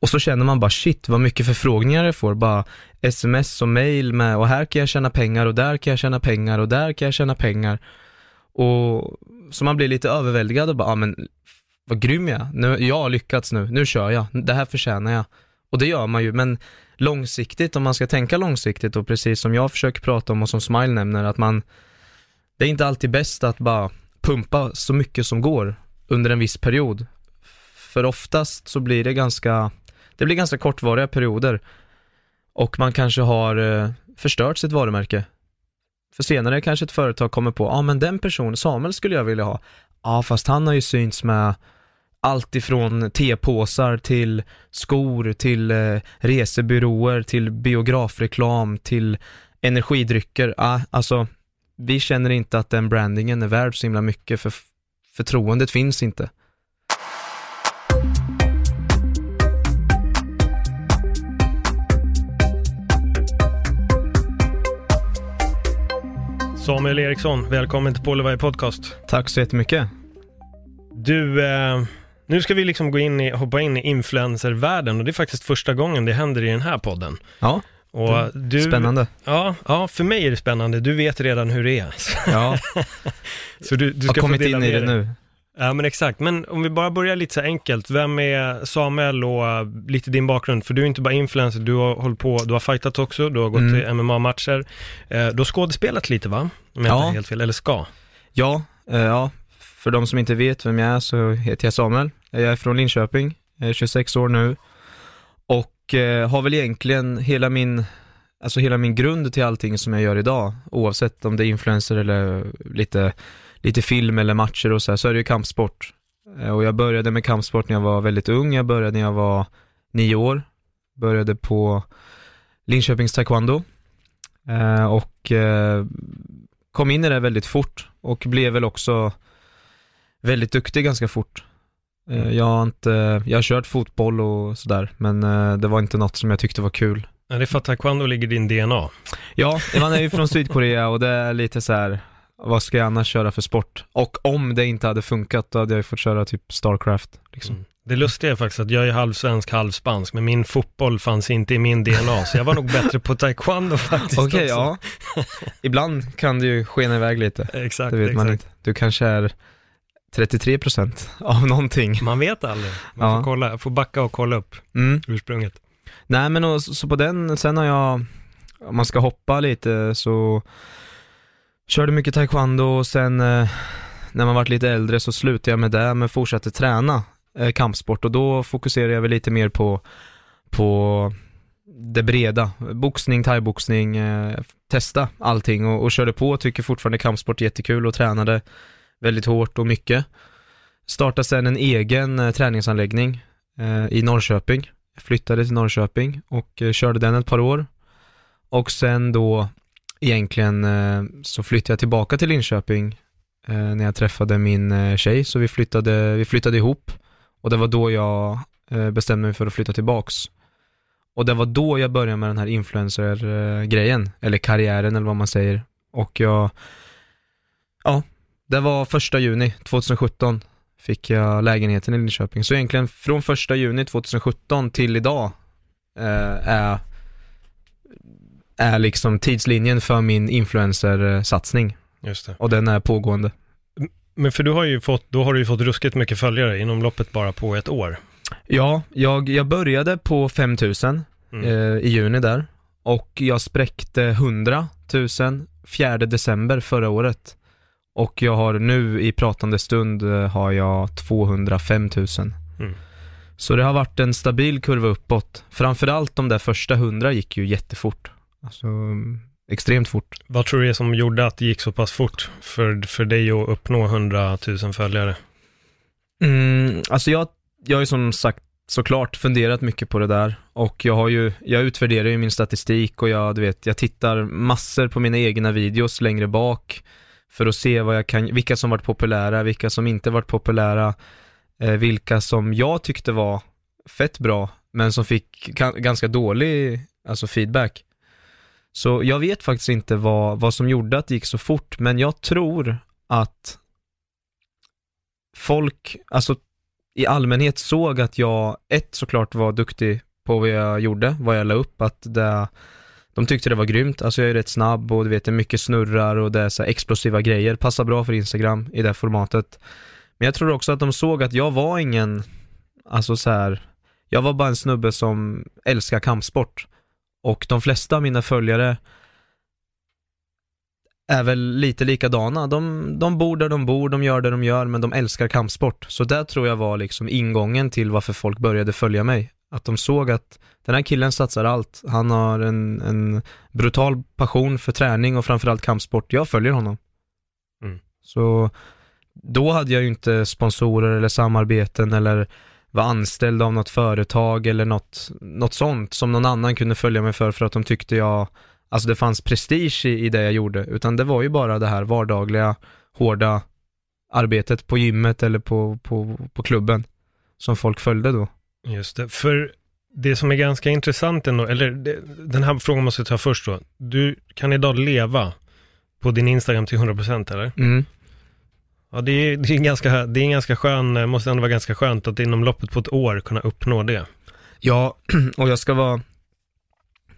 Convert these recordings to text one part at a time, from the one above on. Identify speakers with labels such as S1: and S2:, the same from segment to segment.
S1: Och så känner man bara shit vad mycket förfrågningar jag får, bara sms och mail med och här kan jag tjäna pengar och där kan jag tjäna pengar och där kan jag tjäna pengar. Och så man blir lite överväldigad och bara, ja men vad grym jag är. nu, Jag har lyckats nu, nu kör jag, det här förtjänar jag. Och det gör man ju, men långsiktigt, om man ska tänka långsiktigt och precis som jag försöker prata om och som Smile nämner, att man, det är inte alltid bäst att bara pumpa så mycket som går under en viss period. För oftast så blir det ganska, det blir ganska kortvariga perioder och man kanske har eh, förstört sitt varumärke. För senare kanske ett företag kommer på, ja ah, men den personen, Samuel skulle jag vilja ha. Ja, fast han har ju synts med allt ifrån tepåsar till skor, till eh, resebyråer, till biografreklam, till energidrycker. Ah, alltså, vi känner inte att den brandingen är värd så himla mycket för förtroendet finns inte.
S2: Samuel Eriksson, välkommen till Pollevaj Podcast.
S1: Tack så jättemycket.
S2: Du, eh, nu ska vi liksom gå in i, hoppa in i influencervärlden och det är faktiskt första gången det händer i den här podden.
S1: Ja,
S2: Och du,
S1: spännande.
S2: Ja, ja, för mig är det spännande. Du vet redan hur det är.
S1: Ja,
S2: Så du, du
S1: har
S2: ska få
S1: kommit in i det nu.
S2: Ja, men exakt. Men om vi bara börjar lite så enkelt. Vem är Samuel och uh, lite din bakgrund? För du är inte bara influencer, du har hållit på, du har fightat också, du har gått
S1: Mm.
S2: till MMA-matcher. Eh, du har skådespelat lite va? Om jag
S1: Ja.
S2: helt fel, eller ska?
S1: Ja, eh, ja, för de som inte vet vem jag är så heter jag Samuel. Jag är från Linköping, jag är 26 år nu och eh, har väl egentligen hela min, alltså hela min grund till allting som jag gör idag, oavsett om det är influencer eller lite, lite film eller matcher och så här, så är det ju kampsport. Eh, och jag började med kampsport när jag var väldigt ung, jag började när jag var nio år, började på Linköpings taekwondo eh, och eh, kom in i det väldigt fort och blev väl också väldigt duktig ganska fort. Jag har inte, jag har kört fotboll och sådär, men det var inte något som jag tyckte var kul.
S2: Ja, det är för att taekwondo ligger i din DNA.
S1: Ja, man är ju från Sydkorea och det är lite så här. Vad ska jag annars köra för sport? Och om det inte hade funkat, då hade jag ju fått köra typ Starcraft, liksom.
S2: Mm. Det lustiga är faktiskt att jag är halvsvensk, halvspansk, men min fotboll fanns inte i min DNA, så jag var nog bättre på taekwondo faktiskt
S1: Okej,
S2: också.
S1: ja. Ibland kan det ju skena iväg lite,
S2: Exakt,
S1: det vet man
S2: exakt.
S1: inte. Du kanske är 33% av någonting.
S2: Man vet aldrig. Man
S1: Ja.
S2: får, kolla, får backa och kolla upp
S1: Mm.
S2: ursprunget.
S1: Nej men och, så så på den, sen har jag, om man ska hoppa lite så körde mycket taekwondo och sen eh, när man varit lite äldre så slutade jag med det men fortsatte träna eh, kampsport och då fokuserade jag väl lite mer på, på det breda, boxning, thaiboxning, eh, testa allting och, och körde på, tycker fortfarande kampsport är jättekul och tränade väldigt hårt och mycket. Startade sen en egen eh, träningsanläggning eh, i Norrköping jag flyttade till Norrköping och eh, körde den ett par år. Och sen då egentligen eh, så flyttade jag tillbaka till Linköping eh, när jag träffade min eh, tjej, så vi flyttade, vi flyttade ihop. Och det var då jag bestämde mig för att flytta tillbaks. Och det var då jag började med den här influencer-grejen, eller karriären eller vad man säger. Och jag, ja, det var första juni 2017 fick jag lägenheten i Linköping. Så egentligen från första juni 2017 till idag eh, är, är liksom tidslinjen för min influencer-satsning.
S2: Just det.
S1: Och den är pågående.
S2: Men för du har ju fått, då har du ju fått ruskigt mycket följare inom loppet bara på ett år.
S1: Ja, jag, jag började på 5000
S2: Mm.
S1: eh, i juni där. Och jag spräckte 100 000 4 december förra året. Och jag har nu i pratande stund eh, har jag 205 000.
S2: Mm.
S1: Så det har varit en stabil kurva uppåt. Framförallt de där första 100 gick ju jättefort. Alltså extremt fort.
S2: Vad tror du är som gjorde att det gick så pass fort för, för dig att uppnå 100 000 följare?
S1: Mm, alltså jag jag har ju som sagt såklart funderat mycket på det där och jag har ju, jag utvärderar ju min statistik och jag, du vet, jag tittar massor på mina egna videos längre bak för att se vad jag kan, vilka som varit populära, vilka som inte varit populära, eh, vilka som jag tyckte var fett bra, men som fick ganska dålig, alltså feedback. Så jag vet faktiskt inte vad, vad som gjorde att det gick så fort, men jag tror att folk, alltså i allmänhet såg att jag, ett såklart var duktig på vad jag gjorde, vad jag la upp, att det, de tyckte det var grymt, alltså jag är rätt snabb och du vet, det är mycket snurrar och det är så explosiva grejer, passar bra för Instagram i det formatet. Men jag tror också att de såg att jag var ingen, alltså så här, jag var bara en snubbe som älskar kampsport. Och de flesta av mina följare är väl lite likadana. De, de bor där de bor, de gör det de gör, men de älskar kampsport. Så där tror jag var liksom ingången till varför folk började följa mig. Att de såg att den här killen satsar allt. Han har en, en brutal passion för träning och framförallt kampsport. Jag följer honom. Mm. Så då hade jag ju inte sponsorer eller samarbeten eller var anställd av något företag eller något, något sånt som någon annan kunde följa mig för för att de tyckte jag alltså det fanns prestige i, i det jag gjorde, utan det var ju bara det här vardagliga, hårda arbetet på gymmet eller på, på, på klubben som folk följde då.
S2: Just det, för det som är ganska intressant ändå, eller det, den här frågan måste jag ta först då. Du kan idag leva på din Instagram till 100% eller?
S1: Mm.
S2: Ja, det är, det är ganska, det är en ganska skön, eh, måste ändå vara ganska skönt att inom loppet på ett år kunna uppnå det.
S1: Ja, och jag ska vara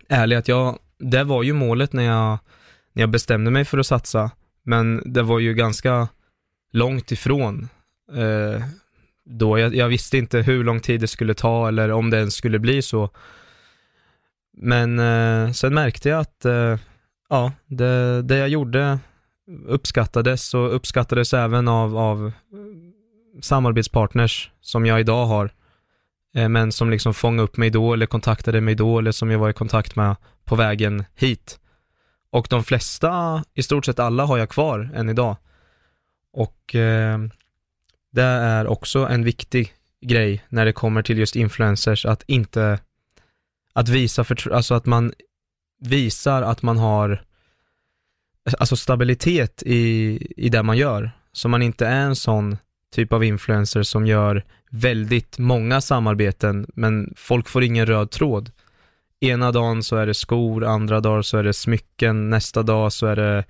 S1: ärlig att jag det var ju målet när jag, när jag bestämde mig för att satsa, men det var ju ganska långt ifrån. Eh, då jag, jag, visste inte hur lång tid det skulle ta eller om det ens skulle bli så. Men eh, sen märkte jag att eh, ja, det, det jag gjorde uppskattades och uppskattades även av, av samarbetspartners som jag idag har. Eh, men som liksom fångade upp mig då eller kontaktade mig då eller som jag var i kontakt med på vägen hit. Och de flesta, i stort sett alla, har jag kvar än idag. Och eh, det är också en viktig grej när det kommer till just influencers, att inte, att visa för, alltså att man visar att man har, alltså stabilitet i, i det man gör. Så man inte är en sån typ av influencer som gör väldigt många samarbeten, men folk får ingen röd tråd. Ena dagen så är det skor, andra dagar så är det smycken, nästa dag så är det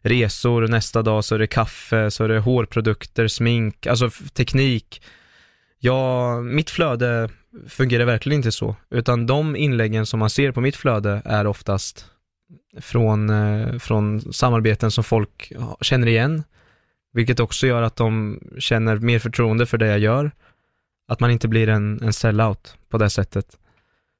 S1: resor, nästa dag så är det kaffe, så är det hårprodukter, smink, alltså teknik. Ja, mitt flöde fungerar verkligen inte så, utan de inläggen som man ser på mitt flöde är oftast från, eh, från samarbeten som folk känner igen, vilket också gör att de känner mer förtroende för det jag gör. Att man inte blir en, en sellout på det sättet.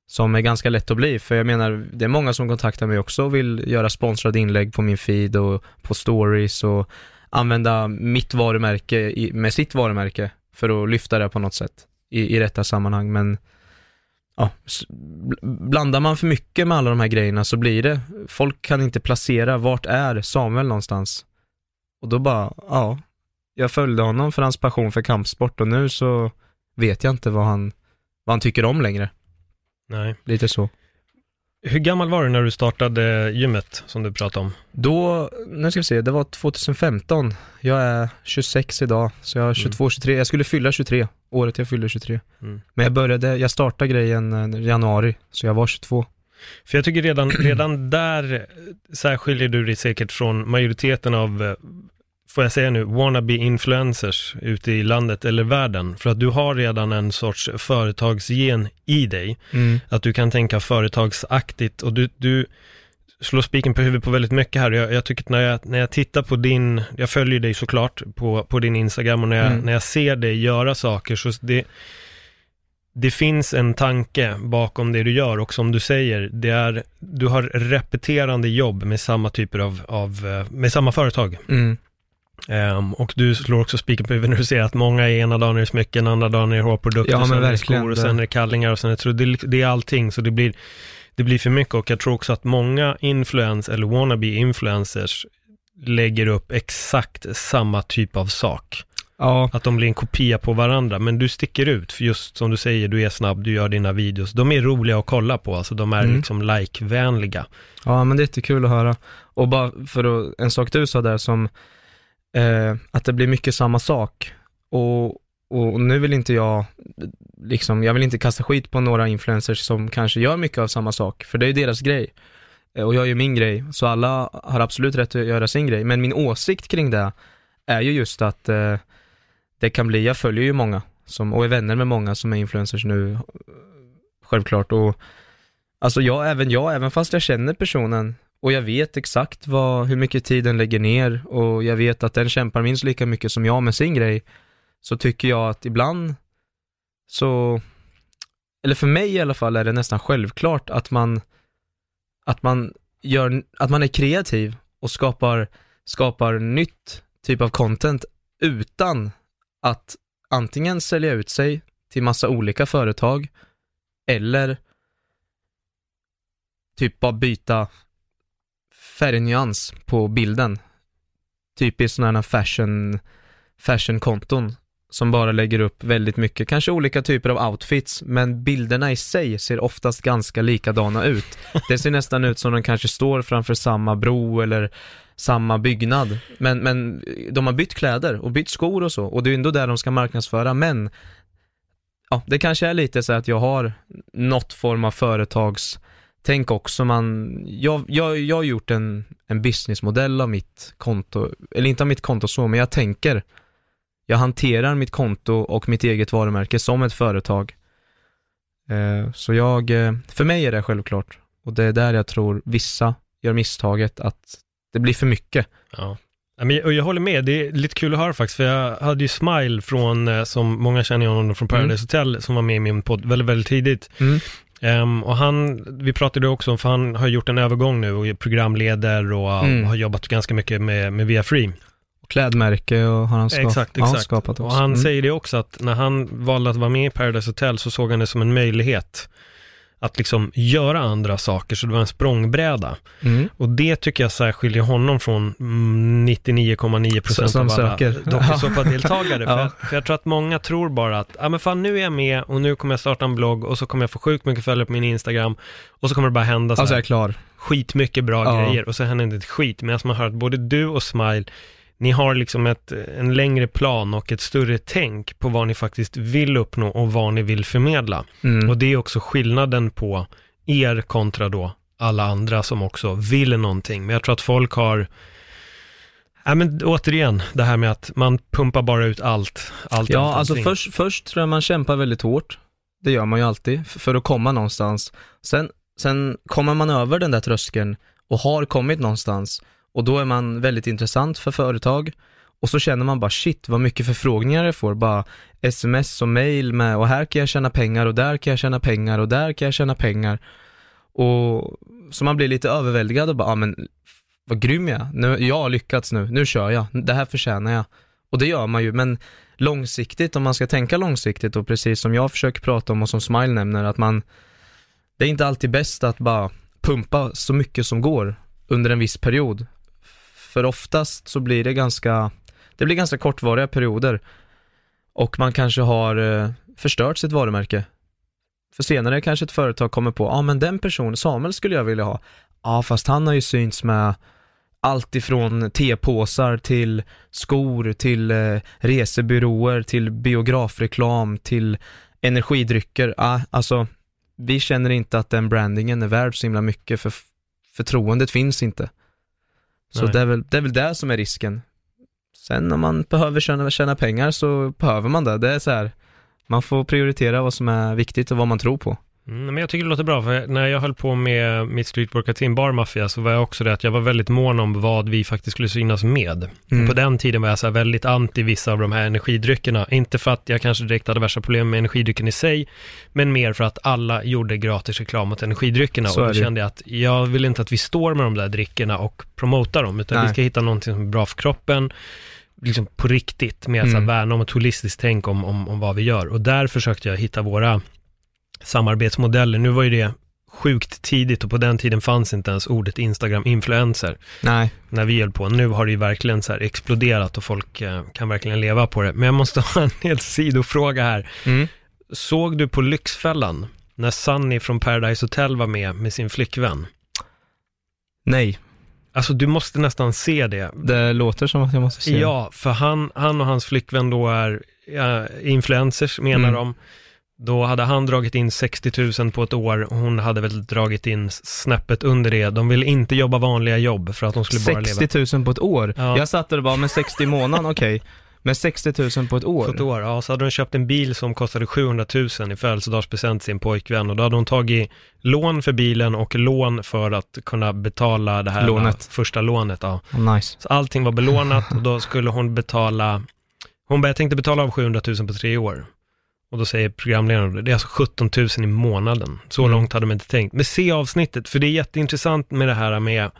S1: Som är ganska lätt att bli, för jag menar, det är många som kontaktar mig också och vill göra sponsrade inlägg på min feed och på stories och använda mitt varumärke i, med sitt varumärke för att lyfta det på något sätt i, i rätta sammanhang. Men ja, blandar man för mycket med alla de här grejerna så blir det, folk kan inte placera, vart är Samuel någonstans? Och då bara, ja, jag följde honom för hans passion för kampsport och nu så vet jag inte vad han, vad han tycker om längre.
S2: Nej.
S1: Lite så.
S2: Hur gammal var du när du startade gymmet som du pratade om?
S1: Då, nu ska vi se, det var 2015. Jag är 26 idag, så jag är 22, mm. 23. Jag skulle fylla 23, året jag fyllde 23. Mm. Men jag började, jag startade grejen i januari, så jag var 22.
S2: För jag tycker redan, redan där särskiljer du dig säkert från majoriteten av eh, får jag säga nu, wannabe influencers ute i landet eller världen. För att du har redan en sorts företagsgen i dig. Mm. Att du kan tänka företagsaktigt och du, du slår spiken på huvudet på väldigt mycket här. Jag, jag tycker att när jag, när jag tittar på din, jag följer dig såklart på, på din Instagram och när jag, mm. när jag ser dig göra saker så det, det finns en tanke bakom det du gör och som du säger, det är, du har repeterande jobb med samma typer av, av eh, med samma företag.
S1: Mm.
S2: Um, och du slår också spiken på huvudet när du ser att många är ena dagen är smycken, andra dagen är hårprodukter,
S1: ja,
S2: sen
S1: är det skor
S2: och sen är det kallingar och sen är det, det, är allting, så det blir, det blir för mycket och jag tror också att många influens eller wannabe influencers lägger upp exakt samma typ av sak.
S1: Ja,
S2: Att de blir en kopia på varandra, men du sticker ut, för just som du säger, du är snabb, du gör dina videos. De är roliga att kolla på, alltså de är
S1: Mm.
S2: liksom like-vänliga.
S1: ja men det är jättekul att höra. Och bara för att, en sak du sa där som, eh, att det blir mycket samma sak. Och, och nu vill inte jag, liksom, jag vill inte kasta skit på några influencers som kanske gör mycket av samma sak, för det är ju deras grej. Eh, och jag gör min grej, så alla har absolut rätt att göra sin grej. Men min åsikt kring det är ju just att eh, det kan bli, jag följer ju många som, och är vänner med många som är influencers nu, självklart. Och alltså jag, även jag, även fast jag känner personen och jag vet exakt vad, hur mycket tid den lägger ner och jag vet att den kämpar minst lika mycket som jag med sin grej, så tycker jag att ibland så, eller för mig i alla fall är det nästan självklart att man, att man gör, att man är kreativ och skapar, skapar nytt typ av content utan att antingen sälja ut sig till massa olika företag eller typ bara byta färgnyans på bilden. Typiskt sådana här fashion, fashionkonton som bara lägger upp väldigt mycket, kanske olika typer av outfits, men bilderna i sig ser oftast ganska likadana ut. Det ser nästan ut som de kanske står framför samma bro eller samma byggnad, men, men de har bytt kläder och bytt skor och så, och det är ändå där de ska marknadsföra, men ja, det kanske är lite så att jag har något form av företagstänk också, man, jag, jag, jag har gjort en, en businessmodell av mitt konto, eller inte av mitt konto så, men jag tänker jag hanterar mitt konto och mitt eget varumärke som ett företag. Eh, så jag, eh, för mig är det självklart. Och det är där jag tror vissa gör misstaget att det blir för mycket.
S2: Ja. Och jag håller med, det är lite kul att höra faktiskt, för jag hade ju Smile från, eh, som många känner honom från Paradise Hotel, som var med i min podd väldigt, väldigt tidigt.
S1: Mm.
S2: Ehm, och han, vi pratade också om, för han har gjort en övergång nu och är programleder och
S1: Mm.
S2: har jobbat ganska mycket med, med Via Free.
S1: Och klädmärke och har han skap-
S2: Exakt, exakt.
S1: skapat också.
S2: Och han
S1: Mm.
S2: säger det också att när han valde att vara med i Paradise Hotel så såg han det som en möjlighet att liksom göra andra saker, så det var en språngbräda.
S1: Mm.
S2: Och det tycker jag särskiljer honom från mm, 99,9%
S1: Som
S2: av alla dokusåpadeltagare.
S1: Ja.
S2: för, jag- för jag tror att många tror bara att, ja men fan nu är jag med och nu kommer jag starta en blogg och så kommer jag få sjukt mycket följare på min Instagram och så kommer det bara hända så
S1: Alltså
S2: här
S1: jag är klar.
S2: skitmycket bra
S1: Ja.
S2: grejer och så händer inte ett skit. Medan man hör att både du och Smile, ni har liksom ett, en längre plan och ett större tänk på vad ni faktiskt vill uppnå och vad ni vill förmedla.
S1: Mm.
S2: Och det är också skillnaden på er kontra då alla andra som också vill någonting. Men jag tror att folk har, ja men återigen, det här med att man pumpar bara ut allt. allt
S1: Ja,
S2: allt,
S1: alltså först, först tror jag man kämpar väldigt hårt. Det gör man ju alltid, för att komma någonstans. Sen, sen kommer man över den där tröskeln och har kommit någonstans. Och då är man väldigt intressant för företag. Och så känner man bara shit vad mycket förfrågningar jag får. Bara sms och mail med och här kan jag tjäna pengar och där kan jag tjäna pengar och där kan jag tjäna pengar. Och så man blir lite överväldigad och bara, ja men vad grym jag är. nu, Jag har lyckats nu, nu kör jag. Det här förtjänar jag. Och det gör man ju, men långsiktigt, om man ska tänka långsiktigt och precis som jag försöker prata om och som Smile nämner, att man, det är inte alltid bäst att bara pumpa så mycket som går under en viss period. För oftast så blir det ganska, det blir ganska kortvariga perioder och man kanske har eh, förstört sitt varumärke. För senare kanske ett företag kommer på, ja ah, men den personen, Samuel skulle jag vilja ha. Ja fast han har ju synts med allt ifrån tepåsar till skor, till eh, resebyråer, till biografreklam, till energidrycker. Ah, alltså, vi känner inte att den brandingen är värd så himla mycket för förtroendet finns inte. Så
S2: Nej.
S1: det är, väl, det är väl det som är risken. Sen om man behöver tjäna, tjäna pengar så behöver man det. Det är så här, man får prioritera vad som är viktigt och vad man tror på.
S2: Mm, men jag tycker det låter bra, för när jag höll på med mitt streetworker-team Bar Mafia så var jag också det att jag var väldigt mån om vad vi faktiskt skulle synas med.
S1: Mm.
S2: På den tiden var jag så väldigt anti vissa av de här energidryckerna. Inte för att jag kanske direkt hade värsta problem med energidrycken i sig, men mer för att alla gjorde gratis reklam mot energidryckerna.
S1: Så
S2: och då kände jag att jag vill inte att vi står med de där drickorna och promotar dem, utan
S1: Nej.
S2: vi ska hitta någonting som är bra för kroppen, liksom på riktigt, med att
S1: Mm.
S2: värna om ett holistiskt tänk om, om, om vad vi gör. Och där försökte jag hitta våra samarbetsmodeller. Nu var ju det sjukt tidigt och på den tiden fanns inte ens ordet Instagram-influencer
S1: Nej,
S2: när vi höll på. Nu har det ju verkligen så exploderat och folk eh, kan verkligen leva på det. Men jag måste ha en helt sidofråga här.
S1: mm.
S2: Såg du på Lyxfällan när Sunny från Paradise Hotel var med med sin flickvän?
S1: nej,
S2: Alltså du måste nästan se det.
S1: det låter som att jag måste se
S2: Ja, för han, han och hans flickvän då är ja, influencers menar
S1: Mm.
S2: de. Då hade han dragit in 60 000 på ett år och hon hade väl dragit in snäppet under det. De ville inte jobba vanliga jobb för att de skulle bara leva
S1: 60 000 på ett år?
S2: Ja.
S1: Jag satt där och bara, men 60 i månaden, okej. Men 60 000 på ett år?
S2: på ett år. Ja, så hade de köpt en bil som kostade 700 000 i födelsedagspresent till sin pojkvän och då hade hon tagit lån för bilen och lån för att kunna betala det här
S1: Lånet.
S2: första lånet. Ja.
S1: Oh, nice.
S2: Så allting var belånat och då skulle hon betala, hon bara, jag tänkte betala av 700 000 på tre år. Och då säger programledaren, det är alltså 17 000 i månaden. Så
S1: Mm.
S2: långt hade de inte tänkt. Men se avsnittet, för det är jätteintressant med det här med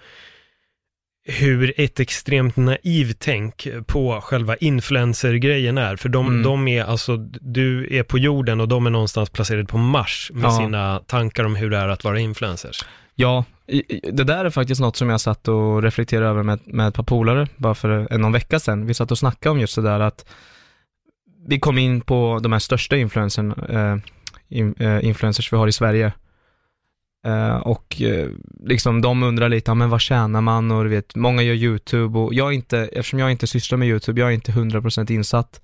S2: hur ett extremt naivt tänk på själva influencer-grejen är. För de,
S1: Mm.
S2: de är alltså, du är på jorden och de är någonstans placerade på Mars med
S1: Ja.
S2: sina tankar om hur det är att vara influencers.
S1: Ja, det där är faktiskt något som jag satt och reflekterade över med, med ett par polare, bara för en någon vecka sedan. Vi satt och snackade om just det där att vi kom in på de här största influencern, eh, in, eh, influencers vi har i Sverige. Eh, och eh, liksom de undrar lite, ja, men vad tjänar man? Och du vet, många gör YouTube och jag är inte, eftersom jag inte sysslar med YouTube, jag är inte 100% insatt.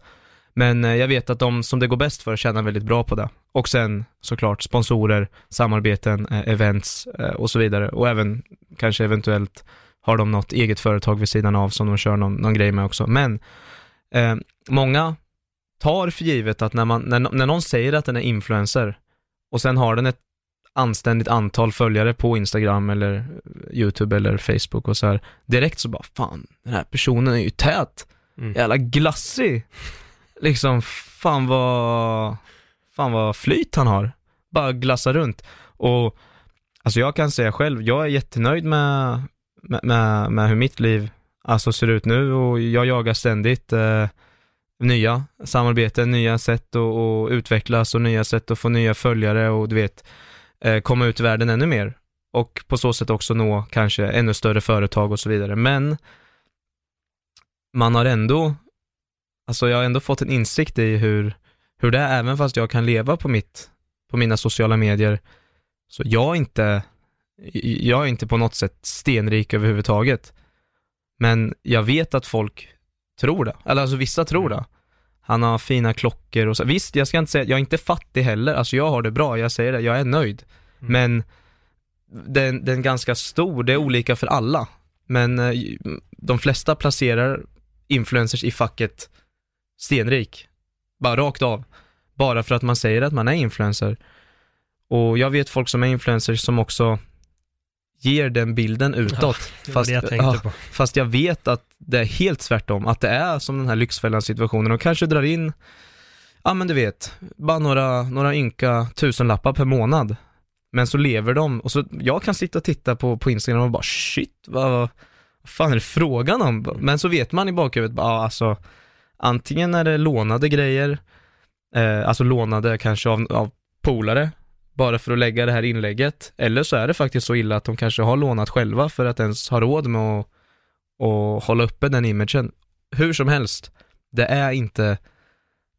S1: Men eh, jag vet att de som det går bäst för tjänar väldigt bra på det. Och sen såklart sponsorer, samarbeten, eh, events eh, och så vidare. Och även kanske eventuellt har de något eget företag vid sidan av som de kör någon, någon grej med också. Men eh, många tar för givet att när, man, när, när någon säger att den är influencer och sen har den ett anständigt antal följare på Instagram eller YouTube eller Facebook och så här, direkt så bara fan, den här personen är ju tät,
S2: Mm.
S1: jävla glassig. Liksom, fan vad, fan vad flyt han har. Bara glassa runt. Och alltså jag kan säga själv, jag är jättenöjd med, med, med, med hur mitt liv alltså ser ut nu och jag jagar ständigt eh, nya samarbeten, nya sätt att, att utvecklas och nya sätt att få nya följare och du vet, eh, komma ut i världen ännu mer. Och på så sätt också nå kanske ännu större företag och så vidare. Men man har ändå, alltså jag har ändå fått en insikt i hur, hur det är, även fast jag kan leva på mitt, på mina sociala medier, så jag är inte, jag är inte på något sätt stenrik överhuvudtaget. Men jag vet att folk tror det, eller alltså vissa tror det. Han har fina klockor och så. Visst, jag ska inte säga, jag är inte fattig heller, alltså jag har det bra, jag säger det, jag är nöjd.
S2: Mm.
S1: Men den, den är ganska stor, det är olika för alla. Men eh, de flesta placerar influencers i facket stenrik. Bara rakt av. Bara för att man säger att man är influencer. Och jag vet folk som är influencers som också ger den bilden utåt.
S2: Var det jag
S1: ja, fast jag vet att det är helt tvärtom, att det är som den här Lyxfällan situationen och kanske drar in, ja men du vet, bara några, några ynka tusenlappar per månad. Men så lever de, och så jag kan sitta och titta på, på Instagram och bara shit, vad, vad fan är det frågan om? Men så vet man i bakhuvudet, bara, ja, alltså, antingen är det lånade grejer, eh, alltså lånade kanske av, av polare, bara för att lägga det här inlägget, eller så är det faktiskt så illa att de kanske har lånat själva för att ens ha råd med att att hålla uppe den imagen. Hur som helst, det är inte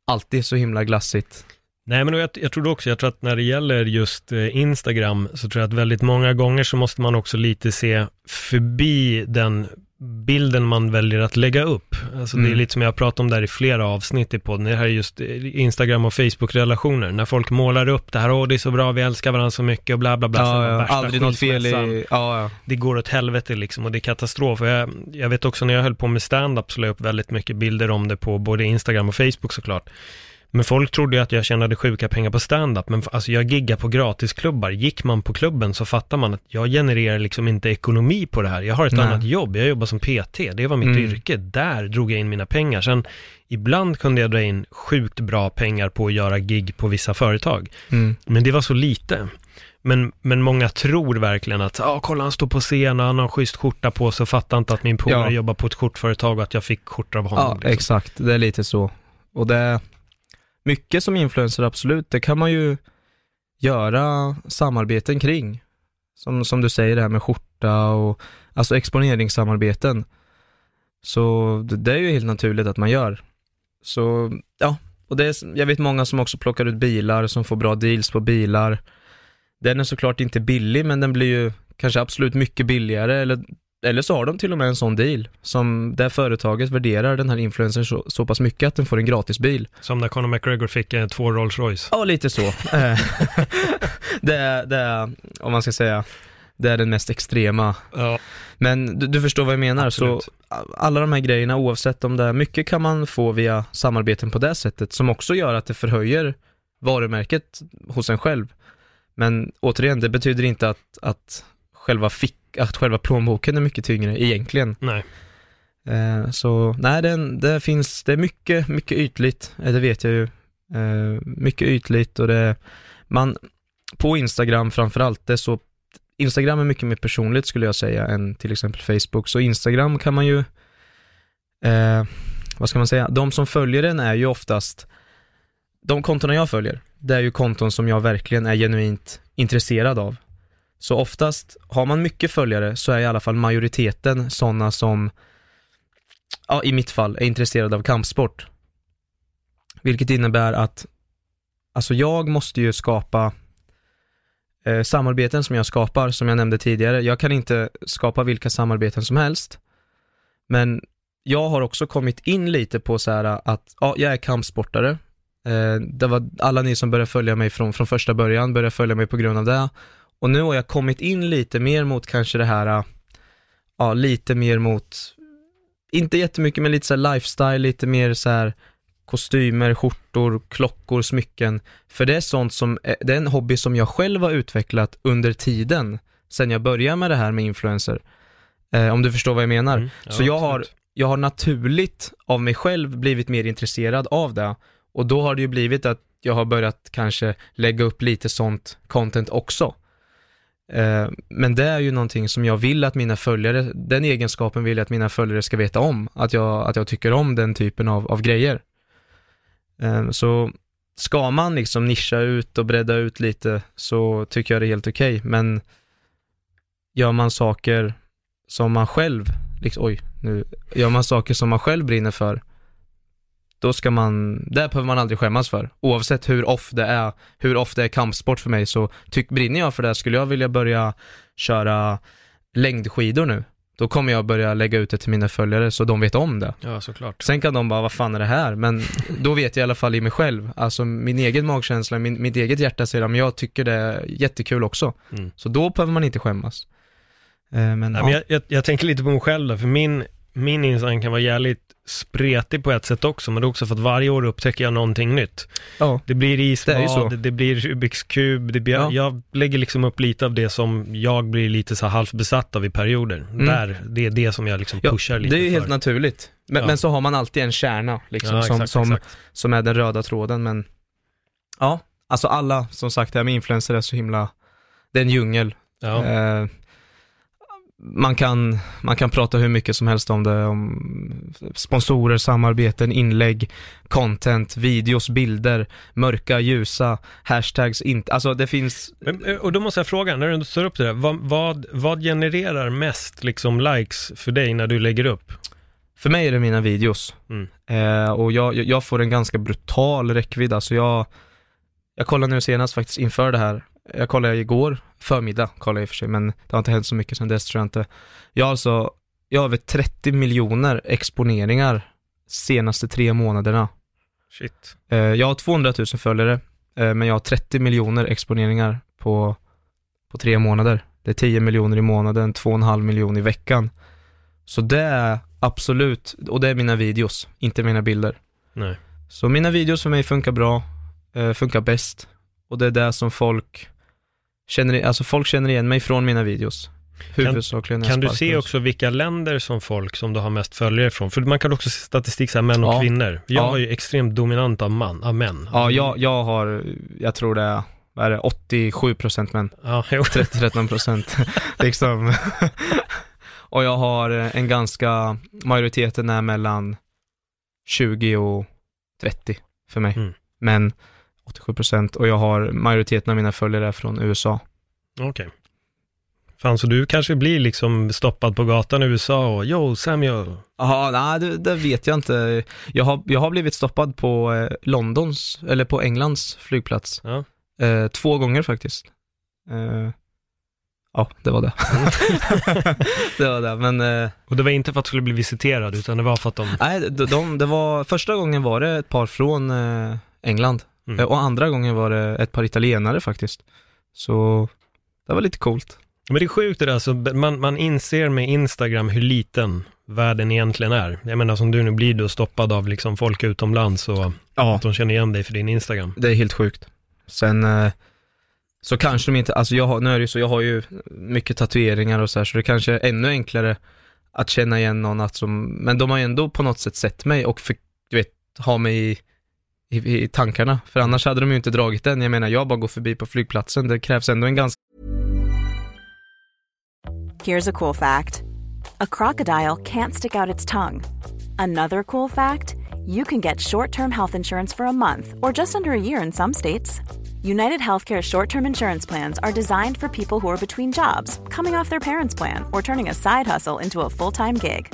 S1: alltid så himla glassigt.
S2: Nej, men jag, jag tror också, jag tror att när det gäller just eh, Instagram, så tror jag att väldigt många gånger så måste man också lite se förbi den bilden man väljer att lägga upp. Alltså det är
S1: Mm.
S2: lite som jag pratat om där i flera avsnitt i podden, det här är just eh, Instagram och Facebook-relationer. När folk målar upp det här, åh det är så bra, vi älskar varandra så mycket och bla bla bla.
S1: Ja, ja, aldrig något fel i, ja, ja.
S2: det går åt helvete liksom och det är katastrof. Och jag, jag vet också när jag höll på med stand-up så la jag upp väldigt mycket bilder om det på både Instagram och Facebook såklart. Men folk trodde ju att jag tjänade sjuka pengar på stand-up, men alltså jag giggar på gratisklubbar. Gick man på klubben så fattar man att jag genererar liksom inte ekonomi på det här. Jag har ett
S1: Nej.
S2: annat jobb, jag jobbar som PT, det var mitt
S1: Mm.
S2: yrke. Där drog jag in mina pengar. Sen ibland kunde jag dra in sjukt bra pengar på att göra gig på vissa företag.
S1: Mm.
S2: Men det var så lite. Men, men många tror verkligen att, ja kolla han står på scen och han har schysst skjorta på sig och fattar inte att min polare
S1: Ja.
S2: jobbar på ett skjortföretag och att jag fick skjortor av honom.
S1: Ja,
S2: liksom.
S1: exakt. Det är lite så. Och det mycket som influencer, absolut, det kan man ju göra samarbeten kring. som, som du säger det här med skjorta och alltså exponeringssamarbeten. Så det, det är ju helt naturligt att man gör. Så ja, och det är, jag vet många som också plockar ut bilar, som får bra deals på bilar. Den är såklart inte billig, men den blir ju kanske absolut mycket billigare, eller, eller så har de till och med en sån deal, som där företaget värderar den här influencern så, så pass mycket att den får en gratis bil.
S2: Som när Conor McGregor fick eh, två Rolls Royce.
S1: Ja, lite så. Eh, det, är, det är, om man ska säga, det är den mest extrema.
S2: Ja.
S1: Men du, du förstår vad jag menar,
S2: Absolut.
S1: så alla de här grejerna, oavsett om det är, mycket kan man få via samarbeten på det sättet, som också gör att det förhöjer varumärket hos en själv. Men återigen, det betyder inte att, att själva fick, att själva plånboken är mycket tyngre egentligen.
S2: Nej.
S1: Eh, så nej, det, det finns, det är mycket, mycket ytligt, eh, det vet jag ju. Eh, mycket ytligt och det, man, på Instagram framförallt, det är så, Instagram är mycket mer personligt skulle jag säga än till exempel Facebook, så Instagram kan man ju, eh, vad ska man säga, de som följer den är ju oftast, de kontona jag följer, det är ju konton som jag verkligen är genuint intresserad av. Så oftast, har man mycket följare så är i alla fall majoriteten sådana som ja, i mitt fall, är intresserade av kampsport. Vilket innebär att, alltså jag måste ju skapa eh, samarbeten som jag skapar, som jag nämnde tidigare. Jag kan inte skapa vilka samarbeten som helst. Men jag har också kommit in lite på så här att, ja, jag är kampsportare. Eh, det var alla ni som började följa mig från, från första början, började följa mig på grund av det. Och nu har jag kommit in lite mer mot kanske det här, ja, lite mer mot inte jättemycket, men lite så lifestyle, lite mer så här kostymer, skjortor, klockor, smycken. För det är sånt som, det är en hobby som jag själv har utvecklat under tiden, sen jag började med det här med influencer. Eh, om du förstår vad jag menar.
S2: Mm. Ja,
S1: så jag har, jag har naturligt av mig själv blivit mer intresserad av det. Och då har det ju blivit att jag har börjat kanske lägga upp lite sånt content också. Eh, men det är ju någonting som jag vill att mina följare, den egenskapen vill jag att mina följare ska veta om. Att jag, att jag tycker om den typen av, av grejer. Eh, så ska man liksom nischa ut och bredda ut lite så tycker jag det är helt okej. Men gör man saker som man själv, liksom, oj, nu, gör man saker som man själv brinner för, då ska man, det behöver man aldrig skämmas för. Oavsett hur off det är, hur off det är kampsport för mig så tyck, brinner jag för det. Skulle jag vilja börja köra längdskidor nu, då kommer jag börja lägga ut det till mina följare så de vet om det.
S2: Ja, såklart.
S1: Sen kan de bara, vad fan är det här? Men då vet jag i alla fall i mig själv, alltså min egen magkänsla, min, mitt eget hjärta säger, men jag tycker det är jättekul också.
S2: Mm.
S1: Så då behöver man inte skämmas. Eh, Men, ja.
S2: men jag, jag, jag tänker lite på mig själv då, för min, min Instagram kan vara jävligt spretig på ett sätt också, men det är också för att varje år upptäcker jag någonting nytt.
S1: ja.
S2: Det blir
S1: Det
S2: isbad,
S1: så.
S2: det, blir Rubiks kub, det blir,
S1: Ja.
S2: jag lägger liksom upp lite av det som jag blir lite så halvt besatt av i perioder.
S1: Mm.
S2: Där, det är det som jag liksom
S1: Ja,
S2: pushar lite
S1: det är ju helt naturligt. Men,
S2: Ja.
S1: men så har man alltid en kärna, liksom,
S2: ja,
S1: som,
S2: exakt,
S1: som,
S2: exakt.
S1: som är den röda tråden, men ja, alltså alla, som sagt, det här med influencer är så himla, det är en djungel.
S2: Ja.
S1: Eh, man kan, man kan prata hur mycket som helst om det, om sponsorer, samarbeten, inlägg, content, videos, bilder, mörka, ljusa, hashtags, inte, alltså det finns,
S2: eh, och då måste jag fråga, när du står upp det där, vad, vad, vad genererar mest liksom likes för dig när du lägger upp?
S1: för mig är det mina videos.
S2: Mm.
S1: Eh, och jag, jag- jag får en ganska brutal räckvidd, alltså jag, jag kollade nu senast faktiskt inför det här, jag kollade igår, förmiddag kollade jag i och för sig, men det har inte hänt så mycket sedan dess tror jag inte. Jag har alltså, jag har över 30 miljoner exponeringar senaste tre månaderna.
S2: Shit.
S1: Eh, jag har 200 000 följare, eh, men jag har 30 miljoner exponeringar på, på tre månader. Det är 10 miljoner i månaden, 2,5 miljoner i veckan. Så det är absolut, och det är mina videos, inte mina bilder.
S2: Nej.
S1: Så mina videos för mig funkar bra, eh, funkar bäst. Och det är det som folk känner, alltså folk känner igen mig från mina videos. Huvudsakligen jag
S2: Kan du se också vilka länder som folk som du har mest följare från? För man kan också se statistik så här, män och
S1: Ja.
S2: kvinnor. Jag
S1: Ja.
S2: har ju extremt dominant av, man, av män.
S1: Ja, jag, jag har, jag tror det är, vad är det, 87% män.
S2: Ja, jo.
S1: 30-13 procent liksom. och jag har eh, en ganska, majoriteten är mellan 20 och 30 för mig.
S2: Mm.
S1: Men 87 procent och jag har majoriteten av mina följare från USA.
S2: Okej. Fan, så du kanske blir liksom stoppad på gatan i USA och yo Samuel.
S1: Jaha, nej det, det vet jag inte. Jag har, jag har blivit stoppad på eh, Londons, eller på Englands flygplats.
S2: Ja.
S1: Eh, två gånger faktiskt. Eh, ja, det var det. det var det, men eh,
S2: Och det var inte för att du skulle bli visiterad, utan det var för att de...
S1: nej, de, de, det var, första gången var det ett par från eh, England.
S2: Mm.
S1: Eh, och andra gången var det ett par italienare faktiskt. Så det var lite coolt.
S2: Men det är sjukt det där, alltså, man, man inser med Instagram hur liten världen egentligen är. Jag menar som du nu blir du stoppad av liksom folk utomlands och
S1: Ja.
S2: att de känner igen dig för din Instagram.
S1: Det är helt sjukt. Sen eh, så kanske de inte, alltså jag har, nu är det ju så, jag har ju mycket tatueringar och så här, så det kanske är ännu enklare att känna igen någon att som, men de har ju ändå på något sätt sett mig och för, du vet, ha mig i, i, i tankarna. För annars hade de ju inte dragit den. Jag menar, jag bara går förbi på flygplatsen. Det krävs ändå en ganska
S3: Here's a cool fact a crocodile can't stick out its tongue. Another cool fact you can get short term health insurance for a month or just under a year in some states. United Healthcare short term insurance plans are designed for people who are between jobs, coming off their parents' plan, or turning a side hustle into a full time gig.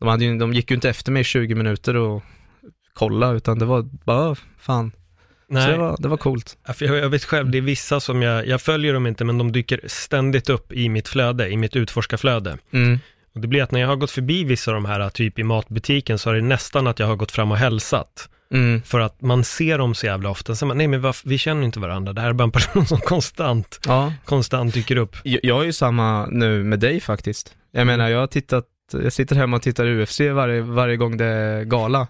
S1: de, hade ju, de gick ju inte efter mig i 20 minuter och kolla, utan det var bara, fan. Så
S2: Nej,
S1: det var, det var coolt.
S2: Jag, jag vet själv, det är vissa som jag, jag följer dem inte, men de dyker ständigt upp i mitt flöde, i mitt utforskarflöde.
S1: Mm.
S2: Och det blir att när jag har gått förbi vissa av de här, typ i matbutiken, så är det nästan att jag har gått fram och hälsat.
S1: Mm.
S2: För att man ser dem så jävla ofta, så man, nej men varf- vi känner inte varandra, det här är bara en person som konstant,
S1: Ja,
S2: konstant dyker upp.
S1: jag, jag är ju samma nu med dig faktiskt. Jag menar, jag har tittat, jag sitter hemma och tittar UFC varje, varje gång det är gala.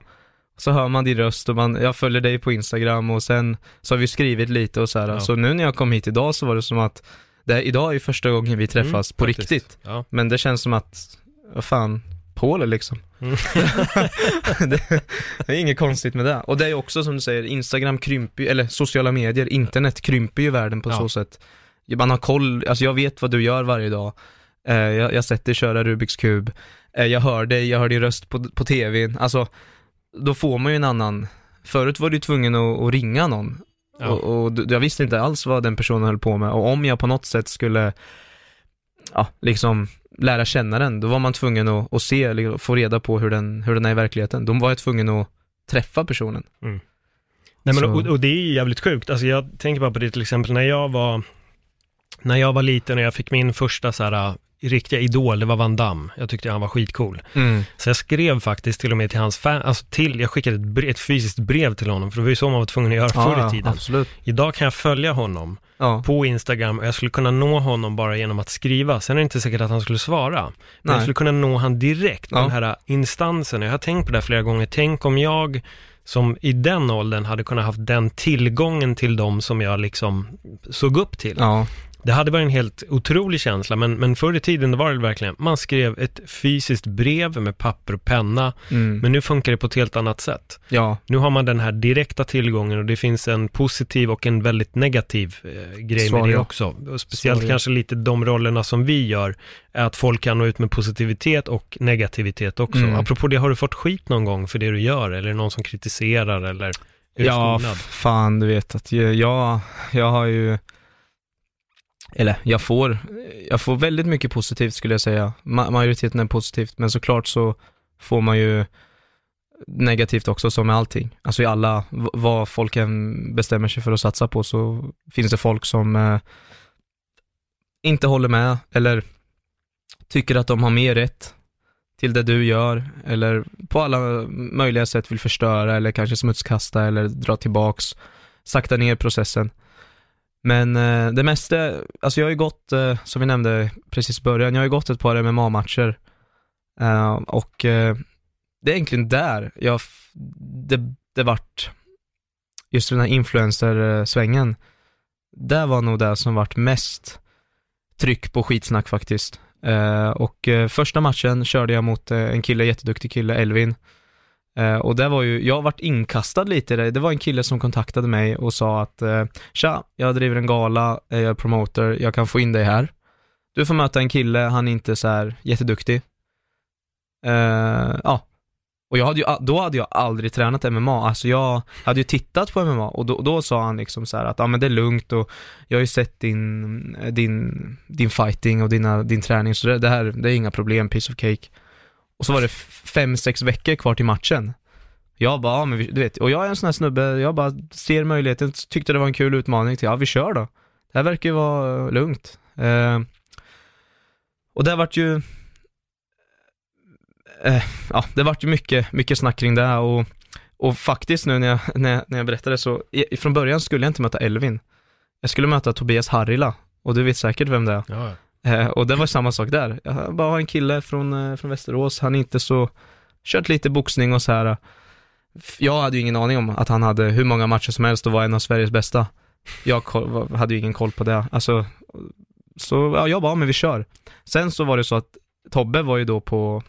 S1: Så hör man din röst och man, jag följer dig på Instagram och sen så har vi skrivit lite och så här.
S2: Ja.
S1: Så nu när jag kom hit idag så var det som att, det, idag är ju första gången vi träffas
S2: Mm,
S1: på
S2: faktiskt.
S1: riktigt.
S2: Ja.
S1: Men det känns som att, vad fan, Paul liksom.
S2: Mm.
S1: det, det är inget konstigt med det. Och det är också som du säger, Instagram krymper eller sociala medier, internet krymper ju världen på
S2: Ja.
S1: så sätt. Man har koll, alltså jag vet vad du gör varje dag. Eh, jag, har sett dig köra Rubiks kub. Eh, jag hör dig, jag hör din röst på, på tvn. Alltså, då får man ju en annan, förut var du tvungen att, att ringa någon.
S2: Ja.
S1: Och, och jag visste inte alls vad den personen höll på med. Och om jag på något sätt skulle, ja, liksom lära känna den, då var man tvungen att, att se, eller få reda på hur den, hur den är i verkligheten. Då var jag tvungen att träffa personen.
S2: Nej, men, och, och det är jävligt sjukt. Alltså jag tänker bara på det till exempel när jag var, när jag var liten och jag fick min första så här, äh, riktiga idol, det var Van Damme. Jag tyckte han var skitcool. Så jag skrev faktiskt till och med till hans fan, alltså till, jag skickade ett, brev, ett fysiskt brev till honom, för det var ju så man var tvungen att göra förr i tiden.
S1: absolut.
S2: Idag kan jag följa honom
S1: Ja,
S2: på Instagram och jag skulle kunna nå honom bara genom att skriva. Sen är det inte säkert att han skulle svara. Men jag
S1: Nej.
S2: skulle kunna nå han direkt,
S1: Ja.
S2: den här instansen. Jag har tänkt på det här flera gånger. Tänk om jag som i den åldern hade kunnat haft den tillgången till dem som jag liksom såg upp till.
S1: ja,
S2: Det hade varit en helt otrolig känsla, men, men förr i tiden var det verkligen, man skrev ett fysiskt brev med papper och penna,
S1: mm,
S2: men nu funkar det på ett helt annat sätt.
S1: ja,
S2: Nu har man den här direkta tillgången och det finns en positiv och en väldigt negativ eh, grej
S1: Så
S2: med det
S1: det.
S2: också. Och speciellt
S1: det.
S2: kanske lite de rollerna som vi gör, är att folk kan nå ut med positivitet och negativitet också.
S1: Mm.
S2: Apropå det, har du fått skit någon gång för det du gör? Eller är det någon som kritiserar eller
S1: ja, fan du vet att jag, jag har ju, eller jag får, jag får väldigt mycket positivt skulle jag säga. Ma- majoriteten är positivt, men såklart så får man ju negativt också som med allting. Alltså i alla, vad folk än bestämmer sig för att satsa på så finns det folk som eh, inte håller med eller tycker att de har mer rätt till det du gör eller på alla möjliga sätt vill förstöra eller kanske smutskasta eller dra tillbaks, sakta ner processen. Men eh, det mesta, alltså jag har ju gått, eh, som vi nämnde precis i början, jag har ju gått ett par MMA-matcher. Eh, och eh, det är egentligen där jag, det, det vart, just den här influencer-svängen, där var nog det som vart mest tryck på skitsnack faktiskt. Eh, och eh, första matchen körde jag mot eh, en kille, jätteduktig kille, Elvin. Eh, och det var ju, jag vart inkastad lite i det. Det var en kille som kontaktade mig och sa att eh, Tja, jag driver en gala, eh, jag är promoter, jag kan få in dig här. Du får möta en kille, han är inte så här jätteduktig. Ja. Och jag hade ju, då hade jag aldrig tränat MMA, alltså jag hade ju tittat på MMA och då, då sa han liksom så här att ja men det är lugnt och jag har ju sett din, din, din fighting och dina, din träning så det, det här, det är inga problem, piece of cake. Och så var det f- fem, sex veckor kvar till matchen. Jag bara, ja, men vi, du vet, och jag är en sån här snubbe, jag bara ser möjligheten, tyckte det var en kul utmaning till, ja vi kör då. Det här verkar ju vara lugnt. Eh, och det vart ju, eh, ja det vart ju mycket, mycket snack kring det här och, och faktiskt nu när jag, när, jag- när jag berättade så, i, från början skulle jag inte möta Elvin. Jag skulle möta Tobias Harila, och du vet säkert vem det är.
S2: Ja,
S1: och det var samma sak där. Jag bara har en kille från, eh, från Västerås, han är inte så, kört lite boxning och så här. Jag hade ju ingen aning om att han hade hur många matcher som helst och var en av Sveriges bästa. Jag hade ju ingen koll på det. Alltså, så ja, jag bara, men vi kör. Sen så var det så att Tobbe var ju då på,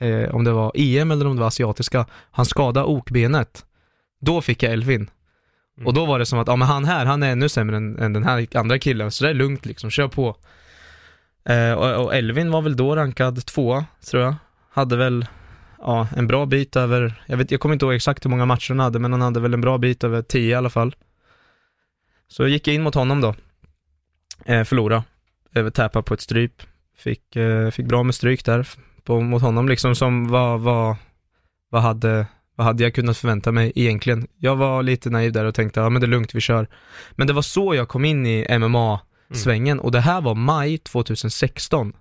S1: eh, om det var EM eller om det var asiatiska, han skadade okbenet. Då fick jag Elvin. Och då var det som att, ja men han här, han är ännu sämre än, än den här andra killen, så det är lugnt liksom, kör på. Eh, och, och Elvin var väl då rankad tvåa, tror jag. Hade väl, ja, en bra bit över, jag vet, jag kommer inte ihåg exakt hur många matcher han hade, men han hade väl en bra bit över tio i alla fall. Så jag gick in mot honom då. Eh, förlora. Eh, över täpa på ett stryp. Fick, eh, fick bra med stryk där, på, mot honom liksom som vad, vad, vad hade, vad hade jag kunnat förvänta mig egentligen? Jag var lite naiv där och tänkte, ja men det är lugnt, vi kör. Men det var så jag kom in i MMA Mm. svängen och det här var maj 2016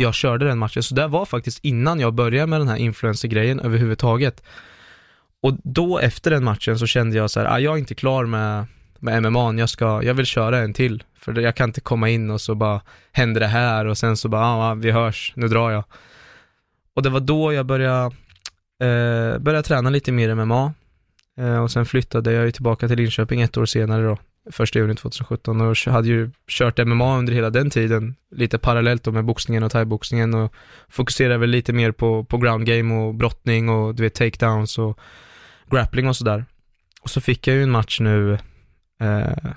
S1: jag körde den matchen, så det var faktiskt innan jag började med den här influencer-grejen överhuvudtaget. Och då efter den matchen så kände jag så här, ah, jag är inte klar med, med MMA, jag, ska, jag vill köra en till. För jag kan inte komma in och så bara händer det här och sen så bara, ah, ah, vi hörs, nu drar jag. Och det var då jag började, eh, började träna lite mer MMA. Eh, och sen flyttade jag ju tillbaka till Linköping ett år senare då, första juni 2017 och hade ju kört MMA under hela den tiden, lite parallellt då med boxningen och thaiboxningen och fokuserade väl lite mer på, på ground game och brottning och du vet takedowns och grappling och sådär. Och så fick jag ju en match nu eh,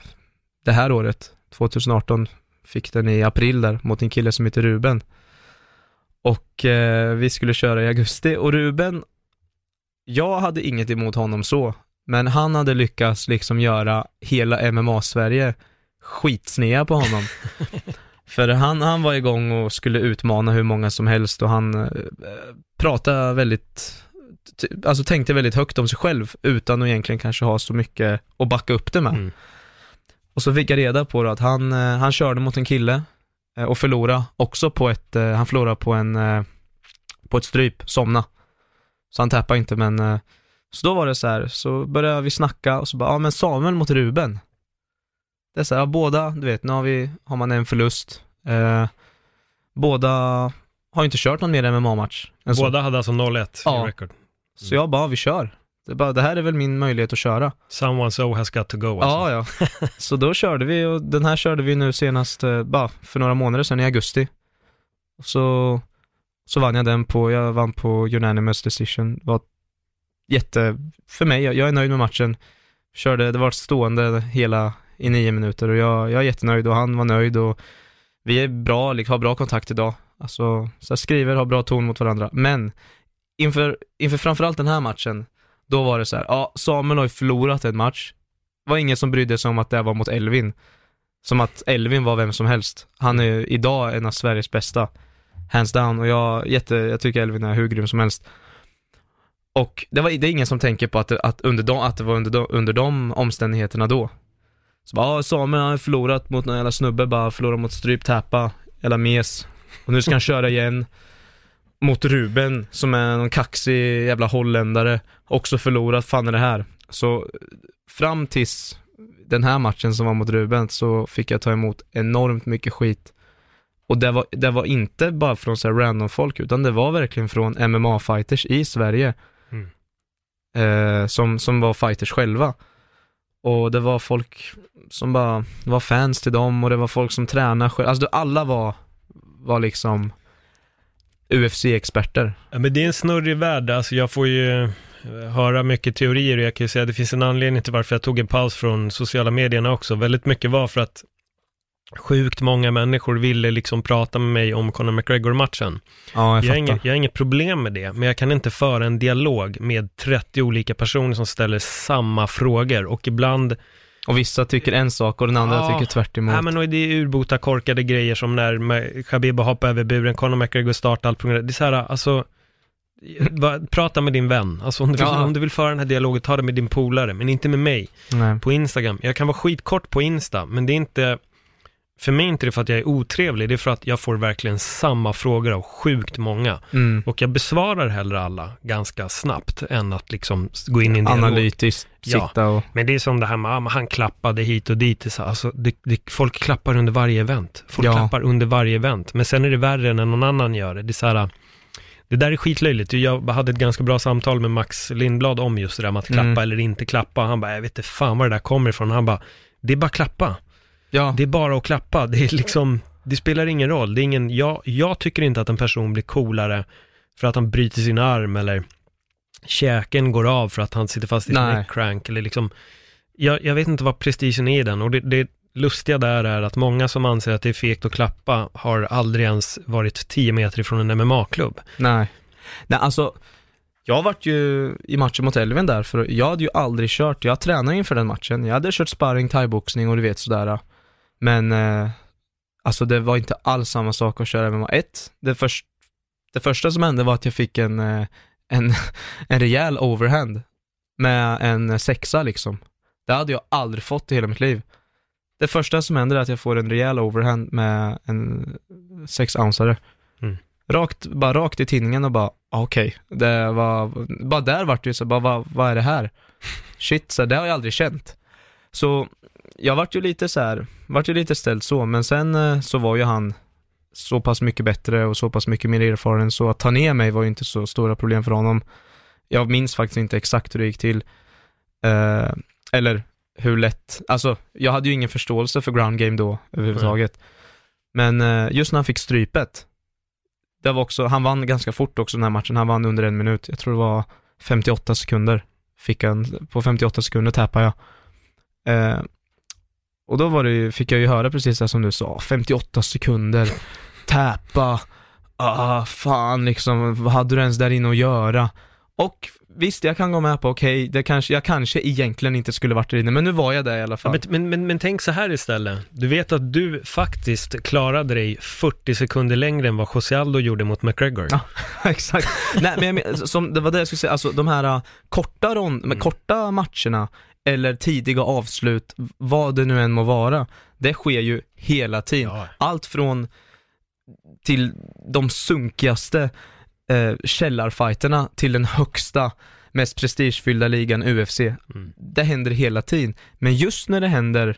S1: det här året, 2018, fick den i april där mot en kille som heter Ruben. Och eh, vi skulle köra i augusti och Ruben, jag hade inget emot honom så, men han hade lyckats liksom göra hela MMA-Sverige skitsnea på honom. För han, han var igång och skulle utmana hur många som helst och han eh, pratade väldigt, alltså tänkte väldigt högt om sig själv utan att egentligen kanske ha så mycket att backa upp det med.
S2: Mm.
S1: Och så fick jag reda på då att han, eh, han körde mot en kille eh, och förlorade också på ett, eh, han förlorade på en, på ett stryp, somna. Så han tappade inte men, så då var det så här, så började vi snacka och så bara, ja men Samuel mot Ruben. Det är så här, ja, båda, du vet, nu har vi, har man en förlust. Eh, båda har inte kört någon mer MMA-match.
S2: Båda hade alltså 0-1
S1: Ja.
S2: i record.
S1: Så jag bara, vi kör. Det, bara, det här är väl min möjlighet att köra.
S2: Someone so has got to go alltså.
S1: Ja, ja. Så då körde vi och den här körde vi nu senast, eh, bara för några månader sedan i augusti. Så, så vann jag den på, jag vann på unanimous decision. Var jätte, för mig, jag, jag är nöjd med matchen. Körde, det var stående hela i nio minuter och jag, jag är jättenöjd och han var nöjd och vi är bra, liksom, har bra kontakt idag. Alltså, så jag skriver, har bra ton mot varandra. Men inför, inför framförallt den här matchen, då var det så här, ja, Samuel har ju förlorat en match. Det var ingen som brydde sig om att det var mot Elvin. Som att Elvin var vem som helst. Han är ju idag en av Sveriges bästa. Hands down. Och jag, jätte, jag tycker Elvin är hur grym som helst. Och det, var, det är ingen som tänker på att det, att under de, att det var under de, under de omständigheterna då. Så bara, ja, Samuel har förlorat mot någon jävla snubbe, bara förlorat mot stryp, täpa, jävla mes. Och nu ska han köra igen. Mot Ruben, som är någon kaxig jävla holländare. Också förlorat, fan är det här? Så fram tills den här matchen som var mot Ruben så fick jag ta emot enormt mycket skit. Och det var, det var inte bara från så här random folk, utan det var verkligen från MMA-fighters i Sverige. Eh, som, som var fighters själva. Och det var folk som bara var fans till dem och det var folk som tränade själva, Alltså alla var, var liksom UFC-experter.
S2: Ja, men det är en snurrig värld, alltså jag får ju eh, höra mycket teorier och jag kan ju säga att det finns en anledning till varför jag tog en paus från sociala medierna också. Väldigt mycket var för att sjukt många människor ville liksom prata med mig om Conor McGregor-matchen.
S1: Ja, jag
S2: Jag har,
S1: fattar.
S2: inget, jag har inget problem med det, men jag kan inte föra en dialog med 30 olika personer som ställer samma frågor och ibland
S1: Och vissa tycker en sak och den andra
S2: Ja.
S1: tycker tvärt emot.
S2: Ja, men och det är urbota korkade grejer som när Khabib hoppar över buren, Conor McGregor startar allt program. Det är så här, alltså, prata med din vän. Alltså om du, vill,
S1: Ja.
S2: om du vill föra den här dialogen, ta det med din polare, men inte med mig
S1: Nej.
S2: på Instagram. Jag kan vara skitkort på Insta, men det är inte, för mig är inte det för att jag är otrevlig, det är för att jag får verkligen samma frågor av sjukt många.
S1: Mm.
S2: Och jag besvarar hellre alla ganska snabbt än att liksom gå in i en dialog.
S1: Analytiskt
S2: Ja.
S1: sitta och...
S2: Men det är som det här med, ah, han klappade hit och dit. Alltså, det, det, folk klappar under varje event. Folk
S1: Ja.
S2: klappar under varje event. Men sen är det värre när någon annan gör det. Det är så här, det där är skitlöjligt. Jag hade ett ganska bra samtal med Max Lindblad om just det där med att klappa
S1: Mm.
S2: eller inte klappa. Han bara, jag vet inte fan var det där kommer ifrån. Han bara, det är bara klappa.
S1: Ja,
S2: Det är bara att klappa. Det är liksom, det spelar ingen roll. Det är ingen, jag, jag tycker inte att en person blir coolare för att han bryter sin arm eller käken går av för att han sitter fast i
S1: Nej.
S2: neckcrank eller liksom, jag, jag vet inte vad prestigen är i den och det, det lustiga där är att många som anser att det är fegt att klappa har aldrig ens varit 10 meter ifrån en MMA-klubb.
S1: nej. Nej, alltså, jag vart ju i matchen mot Elvin där, för jag hade ju aldrig kört, jag tränade inför den matchen, jag hade kört sparring, thaiboxning och du vet sådär. Men, eh, alltså det var inte alls samma sak att köra MMA. Ett, det, först, det första som hände var att jag fick en, eh, en, en rejäl overhand med en sexa liksom. Det hade jag aldrig fått i hela mitt liv. Det första som händer är att jag får en rejäl overhand med en sex ounceare.
S2: Mm.
S1: Rakt, bara rakt i tinningen och bara, ah, okej, det var, bara där vart det ju så, bara, vad, vad är det här? Shit, så det har jag aldrig känt. Så jag vart ju lite så här, vart ju lite ställd så, men sen eh, så var ju han så pass mycket bättre och så pass mycket mer erfaren så att ta ner mig var ju inte så stora problem för honom. Jag minns faktiskt inte exakt hur det gick till. Eh, eller hur lätt, alltså jag hade ju ingen förståelse för ground game då överhuvudtaget. Men eh, just när han fick strypet, det var också, han vann ganska fort också den här matchen, han vann under en minut, jag tror det var 58 sekunder, fick han, på 58 sekunder tappade jag. Eh, och då var det ju, fick jag ju höra precis det som du sa, 58 sekunder, tappa, ah fan liksom, vad hade du ens där inne att göra? Och visst, jag kan gå med på, okej, det kanske, jag kanske egentligen inte skulle varit där inne, men nu var jag där i alla
S2: Ja,
S1: fall.
S2: men, men, men, men tänk så här istället. Du vet att du faktiskt klarade dig 40 sekunder längre än vad José Aldo gjorde mot McGregor.
S1: Ja. Exakt. Nej men jag som, det var det jag skulle säga, alltså de här uh, korta, rond,
S2: Mm.
S1: korta matcherna, eller tidiga avslut, vad det nu än må vara, det sker ju hela tiden.
S2: Ja.
S1: Allt från till de sunkigaste eh, källarfighterna till den högsta, mest prestigefyllda ligan UFC.
S2: Mm.
S1: Det händer hela tiden. Men just när det händer,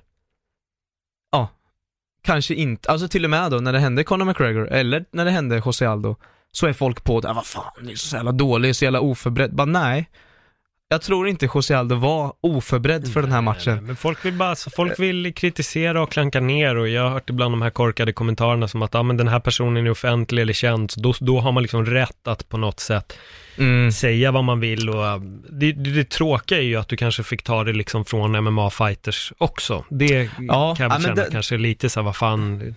S1: ja, kanske inte, alltså till och med då när det hände Conor McGregor, eller när det hände José Aldo, så är folk på det, "Ah, vad fan, det är så jävla dålig, så jävla oförberedd. Bara nej. Jag tror inte José Aldo var oförberedd för den här matchen.
S2: Men folk vill bara, folk vill kritisera och klanka ner och jag har hört ibland de här korkade kommentarerna som att, ja men den här personen är offentlig eller känd, så då, då har man liksom rätt att på något sätt
S1: Mm.
S2: säga vad man vill och äh, det, det, det tråkiga är ju att du kanske fick ta det liksom från MMA-fighters också. Det
S1: Ja,
S2: kan jag
S1: ja,
S2: känna
S1: det-
S2: kanske lite så här, vad fan,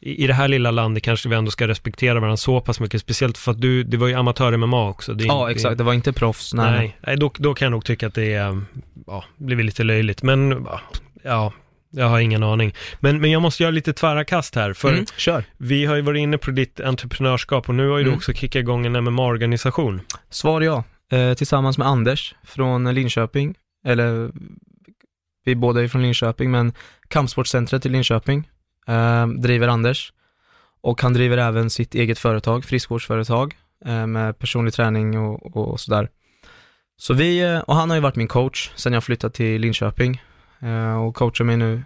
S2: i, i det här lilla landet kanske vi ändå ska respektera varandra så pass mycket, speciellt för att du, det var ju amatör-MMA också. Det,
S1: Ja, exakt. Det var inte proffs. Nej.
S2: Nej, nej då, då kan jag nog tycka att det är, ja, blivit lite löjligt, men ja, ja, jag har ingen aning. Men, men jag måste göra lite tvära kast här, för
S1: Mm, kör.
S2: vi har ju varit inne på ditt entreprenörskap och nu har ju du
S1: Mm.
S2: också kickat igång en MMA-organisation.
S1: Svar ja. Eh, tillsammans med Anders från Linköping, eller vi båda är från Linköping, men Kampsportcentret i Linköping eh, driver Anders. Och han driver även sitt eget företag, friskvårdsföretag, eh, med personlig träning och, och sådär. Så vi, eh, och han har ju varit min coach sen jag flyttade till Linköping. eh, och coachar mig nu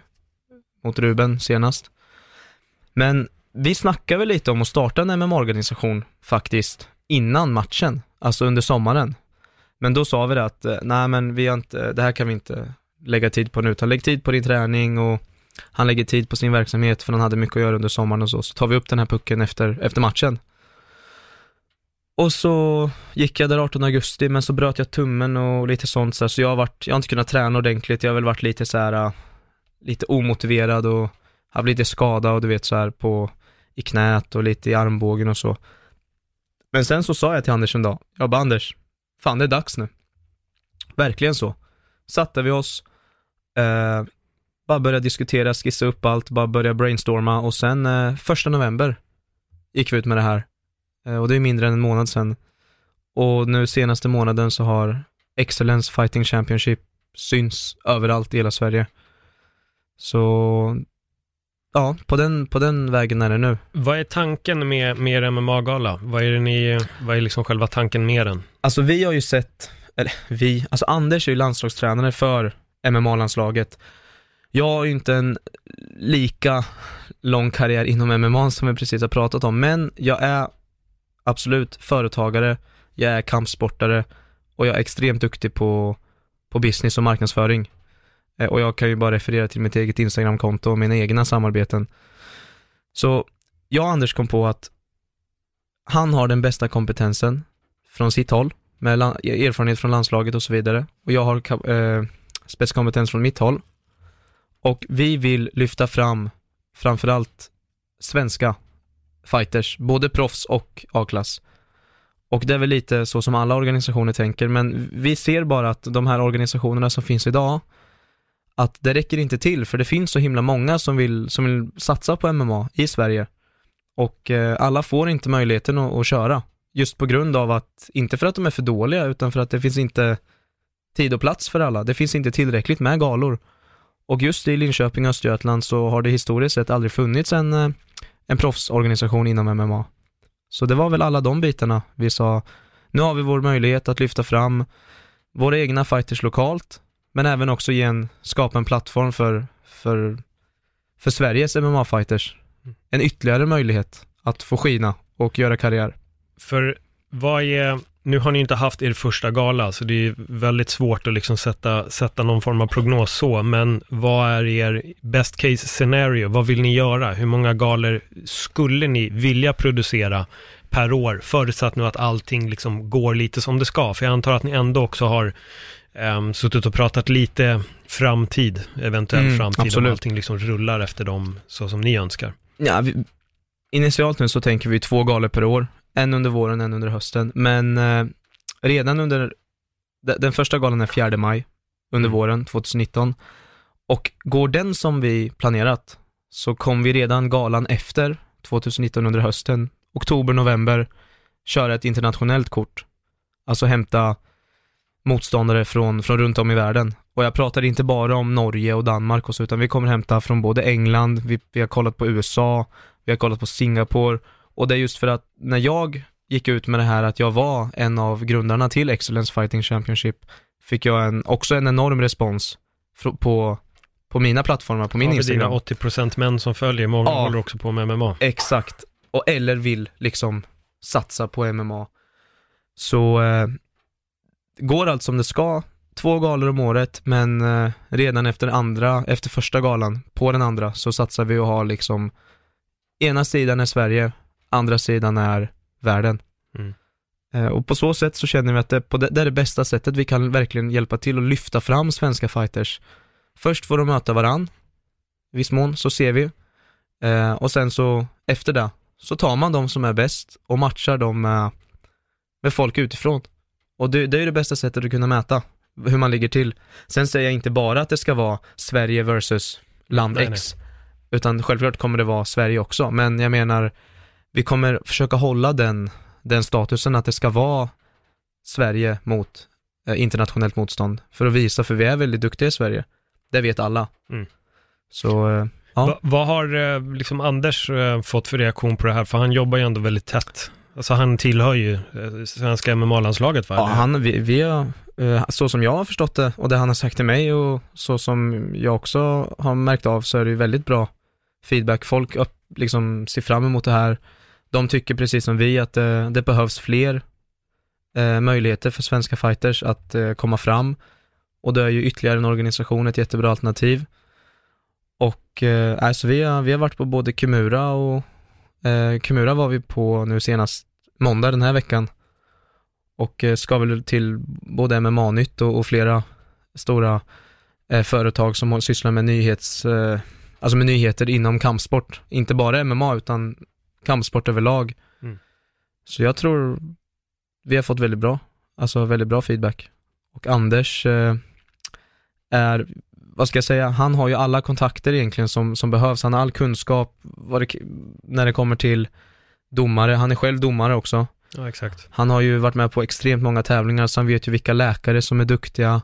S1: mot Ruben senast. Men vi snackade väl lite om att starta en MMA-organisation faktiskt innan matchen, alltså under sommaren. Men då sa vi det att, eh, nej men vi har inte, det här kan vi inte lägga tid på nu, utan lägg tid på din träning och han lägger tid på sin verksamhet för han hade mycket att göra under sommaren och så, så tar vi upp den här pucken efter, efter matchen. Och så gick jag där 18 augusti, men så bröt jag tummen och lite sånt så, här, så jag har varit, jag har inte kunnat träna ordentligt, jag har väl varit lite så här, äh, lite omotiverad och haft lite skada och du vet så här på, i knät och lite i armbågen och så. Men sen så sa jag till Anders en dag, jag bara Anders, fan det är dags nu. Verkligen så. Satte vi oss, eh, bara började diskutera, skissa upp allt, bara börja brainstorma och sen eh, första november gick vi ut med det här. Eh, och det är mindre än en månad sedan. Och nu senaste månaden så har Excellence Fighting Championship syns överallt i hela Sverige. Så ja, på den, på den vägen är det nu.
S2: Vad är tanken med, med er MMA-gala? Vad är, det ni, vad är liksom själva tanken med den?
S1: Alltså vi har ju sett, eller vi, alltså Anders är ju landslagstränare för MMA-landslaget. Jag har ju inte en lika lång karriär inom MMA som vi precis har pratat om, men jag är absolut företagare, jag är kampsportare och jag är extremt duktig på, på business och marknadsföring. Eh, och jag kan ju bara referera till mitt eget Instagramkonto och mina egna samarbeten. Så jag och Anders kom på att han har den bästa kompetensen från sitt håll, med erfarenhet från landslaget och så vidare. Och jag har eh, spetskompetens från mitt håll. Och vi vill lyfta fram framförallt svenska fighters, både proffs och A-klass. Och det är väl lite så som alla organisationer tänker, men vi ser bara att de här organisationerna som finns idag, att det räcker inte till, för det finns så himla många som vill, som vill satsa på MMA i Sverige. Och eh, alla får inte möjligheten att, att köra, just på grund av att, inte för att de är för dåliga, utan för att det finns inte tid och plats för alla. Det finns inte tillräckligt med galor. Och just i Linköping och Östergötland så har det historiskt sett aldrig funnits en, eh, en proffsorganisation inom MMA. Så det var väl alla de bitarna vi sa, nu har vi vår möjlighet att lyfta fram våra egna fighters lokalt, men även också ge en, skapa en plattform för, för, för Sveriges MMA-fighters. En ytterligare möjlighet att få skina och göra karriär.
S2: För vad är, nu har ni inte haft er första gala, så det är väldigt svårt att liksom sätta, sätta någon form av prognos så, men vad är er best case scenario? Vad vill ni göra? Hur många galor skulle ni vilja producera per år, förutsatt nu att allting liksom går lite som det ska? För jag antar att ni ändå också har um, suttit och pratat lite framtid, eventuell
S1: Mm,
S2: framtid,
S1: absolut.
S2: om allting liksom rullar efter dem så som ni önskar.
S1: Ja, vi, initialt nu så tänker vi två galor per år. En under våren, en under hösten. Men eh, redan under, de- den första galan är 4 maj, under
S2: Mm.
S1: våren 2019. Och går den som vi planerat, så kommer vi redan galan efter 2019 under hösten, oktober, november, köra ett internationellt kort. Alltså hämta motståndare från, från runt om i världen. Och jag pratar inte bara om Norge och Danmark och så, utan vi kommer hämta från både England, vi, vi har kollat på USA, vi har kollat på Singapore och det är just för att när jag gick ut med det här att jag var en av grundarna till Excellence Fighting Championship fick jag en, också en enorm respons på, på mina plattformar, på min
S2: dina
S1: Instagram.
S2: 80% män som följer, många
S1: Ja.
S2: håller också på med MMA.
S1: Exakt. Och eller vill liksom satsa på MMA. Så eh, går allt som det ska, två galor om året, men eh, redan efter andra, efter första galan, på den andra, så satsar vi och har liksom ena sidan är Sverige, andra sidan är världen.
S2: Mm.
S1: Eh, och på så sätt så känner vi att det, på det, det är det bästa sättet vi kan verkligen hjälpa till att lyfta fram svenska fighters. Först får de möta varann, i viss mån, så ser vi. Eh, och sen så, efter det, så tar man de som är bäst och matchar dem med, med folk utifrån. Och det, det är ju det bästa sättet att kunna mäta hur man ligger till. Sen säger jag inte bara att det ska vara Sverige versus land
S2: Nej,
S1: X, utan självklart kommer det vara Sverige också, men jag menar, vi kommer försöka hålla den, den statusen att det ska vara Sverige mot eh, internationellt motstånd, för att visa, för vi är väldigt duktiga i Sverige. Det vet alla.
S2: Mm.
S1: Så, eh, Ja.
S2: Va, vad har eh, liksom Anders eh, fått för reaktion på det här? För han jobbar ju ändå väldigt tätt. Alltså han tillhör ju eh, svenska MMA-landslaget va?
S1: Ja, han, vi, vi har så som jag har förstått det och det han har sagt till mig och så som jag också har märkt av så är det ju väldigt bra feedback. Folk upp, liksom ser fram emot det här. De tycker precis som vi att det, det behövs fler eh, möjligheter för svenska fighters att eh, komma fram. Och då är ju ytterligare en organisation ett jättebra alternativ. Och eh, alltså vi, har, vi har varit på både Kimura och eh, Kimura var vi på nu senast måndag den här veckan. Och eh, ska väl till både MMA-nytt och, och flera stora eh, företag som sysslar med nyhets, eh, alltså med nyheter inom kampsport. Inte bara MMA utan kampsport överlag.
S2: Mm.
S1: Så jag tror vi har fått väldigt bra, alltså väldigt bra feedback. Och Anders eh, är, vad ska jag säga, han har ju alla kontakter egentligen som, som behövs. Han har all kunskap det, när det kommer till domare. Han är själv domare också.
S2: Ja, exakt.
S1: Han har ju varit med på extremt många tävlingar, så han vet ju vilka läkare som är duktiga.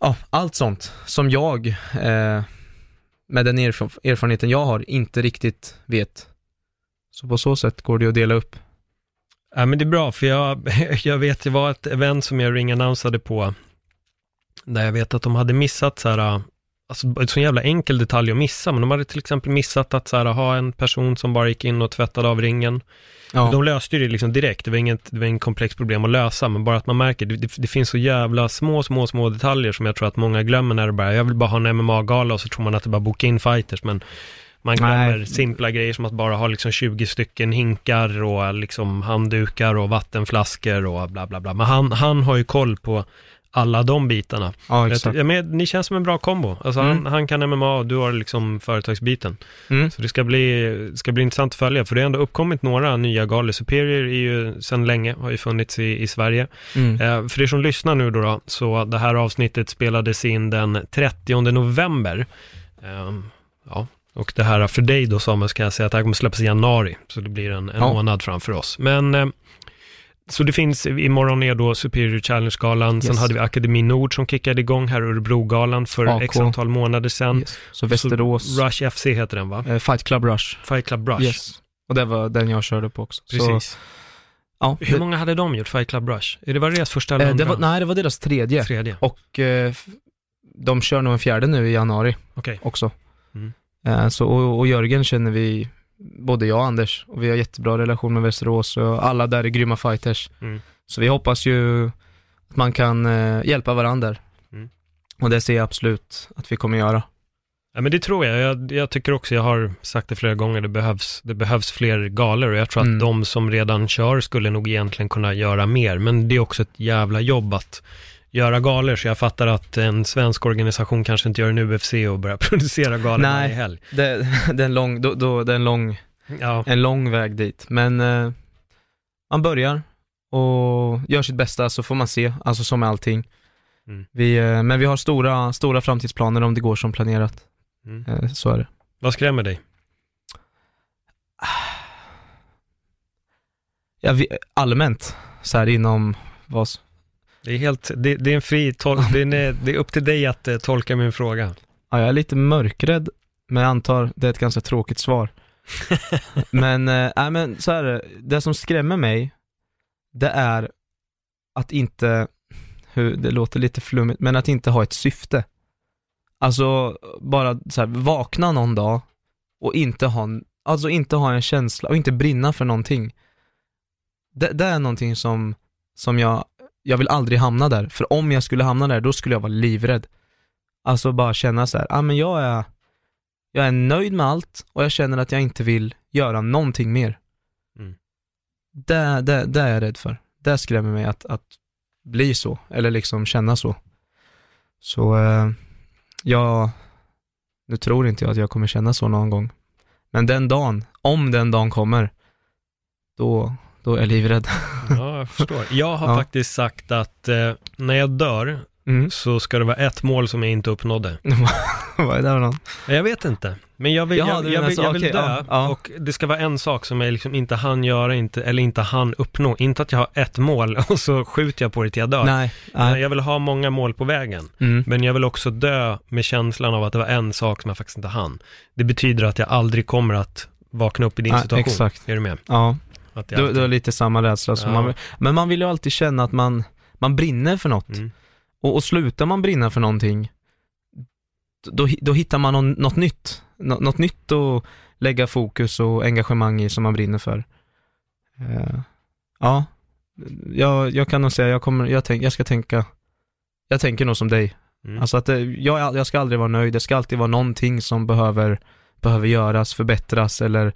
S1: Ja, allt sånt som jag, eh, med den erf- erfarenheten jag har, inte riktigt vet. Så på så sätt går det att dela upp.
S2: Ja, men det är bra, för jag, jag vet, det var ett event som jag ring på, där jag vet att de hade missat så här, alltså en sån jävla enkel detalj att missa, men de hade till exempel missat att så här, ha en person som bara gick in och tvättade av ringen.
S1: Ja,
S2: De löste ju det liksom direkt, det var inget, det var inget komplext problem att lösa, men bara att man märker, det, det, det finns så jävla små, små, små detaljer som jag tror att många glömmer när det bara, jag vill bara ha en MMA-gala och så tror man att det bara boka in fighters, men man glömmer
S1: Nej.
S2: simpla grejer som att bara ha liksom 20 stycken hinkar och liksom handdukar och vattenflaskor och bla bla bla. Men han, han har ju koll på alla de bitarna.
S1: ja
S2: Jag,
S1: exakt.
S2: ja, men ni känns som en bra kombo. Alltså
S1: Mm.
S2: han, han kan MMA och du har liksom företagsbiten.
S1: Mm.
S2: Så det ska bli, ska bli intressant att följa, för det har ändå uppkommit några nya galor. Superior är ju sedan länge, har ju funnits i, i Sverige.
S1: Mm.
S2: Eh, för er som lyssnar nu då, då, så det här avsnittet spelades in den 30 november. Ehm, ja, och det här för dig då Samuel, ska jag säga att det här kommer släppas i januari, så det blir en, en
S1: Ja.
S2: månad framför oss. Men, eh, så det finns, imorgon är då Superior Challenge-galan, sen
S1: Yes.
S2: hade vi Akademi Nord som kickade igång här, Örebro-galan för
S1: AK.
S2: x antal månader sedan.
S1: Yes. Så Västerås,
S2: Så Rush FC heter den va?
S1: eh, Fight Club Rush.
S2: Fight Club Rush.
S1: Yes. Och det var den jag körde på också. Så,
S2: Precis.
S1: ja,
S2: Hur
S1: det,
S2: många hade de gjort, Fight Club Rush? Är det var deras första eller
S1: eh,
S2: andra?
S1: var, nej, det var deras tredje.
S2: Tredje?
S1: Och eh, de kör nog en fjärde nu i januari
S2: Okej.
S1: också.
S2: Mm.
S1: Eh, så, och, och Jörgen känner vi, både jag och Anders, och vi har jättebra relation med Västerås och alla där är grymma fighters.
S2: Mm.
S1: Så vi hoppas ju att man kan eh, hjälpa varandra.
S2: Mm.
S1: Och det ser jag absolut att vi kommer göra.
S2: Ja, men det tror jag. jag. Jag tycker också, jag har sagt det flera gånger, det behövs, det behövs fler galor och jag tror att
S1: Mm.
S2: de som redan kör skulle nog egentligen kunna göra mer. Men det är också ett jävla jobb att göra galor, så jag fattar att en svensk organisation kanske inte gör en UFC och börjar producera galor
S1: Nej.
S2: varje helg.
S1: Det, det, är en lång, då, då, det är en lång,
S2: Ja,
S1: en lång väg dit. Men eh, man börjar och gör sitt bästa så får man se, alltså som med allting.
S2: Mm.
S1: Vi, eh, men vi har stora, stora framtidsplaner om det går som planerat.
S2: mm.
S1: Eh, så är det.
S2: Vad skrämmer dig?
S1: Ja, vi, allmänt, så här inom vad,
S2: Det är helt, det, det är en fri tol- det, är, det är upp till dig att eh, tolka min fråga.
S1: ja, jag är lite mörkrädd, men jag antar det är ett ganska tråkigt svar. men, eh, nej men så är det, det som skrämmer mig, det är att inte, hur, det låter lite flummigt, men att inte ha ett syfte. Alltså, bara så här, vakna någon dag och inte ha, en- alltså inte ha en känsla och inte brinna för någonting. Det, det är någonting som, som jag, jag vill aldrig hamna där, för om jag skulle hamna där, då skulle jag vara livrädd. Alltså bara känna så här, ja ah, men jag är, jag är nöjd med allt och jag känner att jag inte vill göra någonting mer.
S2: Mm.
S1: Det, det, det är jag rädd för. Det skrämmer mig att, att bli så, eller liksom känna så. Så, eh, jag, nu tror inte jag att jag kommer känna så någon gång. Men den dagen, om den dagen kommer, då, då är jag livrädd.
S2: Ja, jag förstår. Jag har
S1: Ja.
S2: faktiskt sagt att eh, när jag dör
S1: Mm.
S2: så ska det vara ett mål som jag inte uppnådde.
S1: Vad är det för någon?
S2: Jag vet inte. Men jag vill,
S1: Jaha,
S2: jag, jag vill,
S1: så,
S2: jag vill
S1: okej,
S2: dö
S1: ja, ja.
S2: och det ska vara en sak som jag liksom inte hann göra, inte, eller inte hann uppnå. Inte att jag har ett mål och så skjuter jag på det till jag dör.
S1: Nej, nej.
S2: Jag vill ha många mål på vägen.
S1: Mm.
S2: Men jag vill också dö med känslan av att det var en sak som jag faktiskt inte hann. Det betyder att jag aldrig kommer att vakna upp i din
S1: Ja,
S2: situation.
S1: exakt.
S2: Är du med?
S1: Ja,
S2: Att
S1: du,
S2: alltid-
S1: du har lite samma rädsla som
S2: Ja.
S1: man. Men man vill ju alltid känna att man, man brinner för något.
S2: Mm.
S1: Och, och slutar man brinna för någonting, då, då hittar man någon, något nytt. Nå, något nytt att lägga fokus och engagemang i som man brinner för. Eh, ja, jag, jag kan nog säga, jag, kommer, jag, tänk, jag ska tänka, jag tänker nog som dig.
S2: Mm.
S1: Alltså att det, jag, jag ska aldrig vara nöjd, det ska alltid vara någonting som behöver, behöver göras, förbättras eller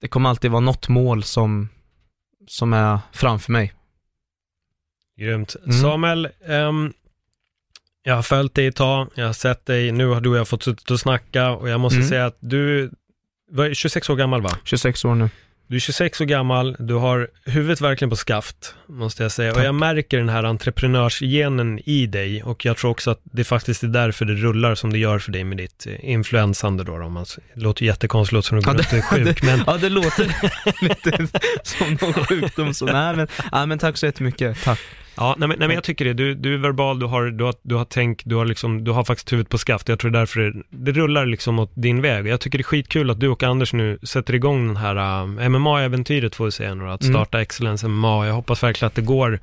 S1: det kommer alltid vara något mål som, som är framför mig.
S2: Grymt.
S1: Mm.
S2: Samuel, ehm, jag har följt dig ett tag, jag har sett dig, nu har du och jag fått suttit och snacka och jag måste
S1: Mm.
S2: säga att du var 26 år gammal va?
S1: 26 år nu.
S2: Du är 26 år gammal, du har huvudet verkligen på skaft, måste jag säga.
S1: Tack.
S2: Och jag märker den här entreprenörsgenen i dig och jag tror också att det faktiskt är därför det rullar som det gör för dig med ditt eh, influensande då. Om man, det låter jättekonstigt, låter som du går
S1: Ja,
S2: och är sjuk, men
S1: Ja, det låter lite som någon sjukdom så, nej men, nej, men tack så jättemycket, tack.
S2: Ja, nej men, nej, men jag tycker det. Du, du är verbal, du har, du har, du har tänkt, du har, liksom, du har faktiskt huvudet på skaft. Jag tror därför det, det rullar liksom åt din väg. Jag tycker det är skitkul att du och Anders nu sätter igång den här uh, MMA-äventyret får vi säga nu, att
S1: Mm.
S2: starta Excellence MMA. Jag hoppas verkligen att det går,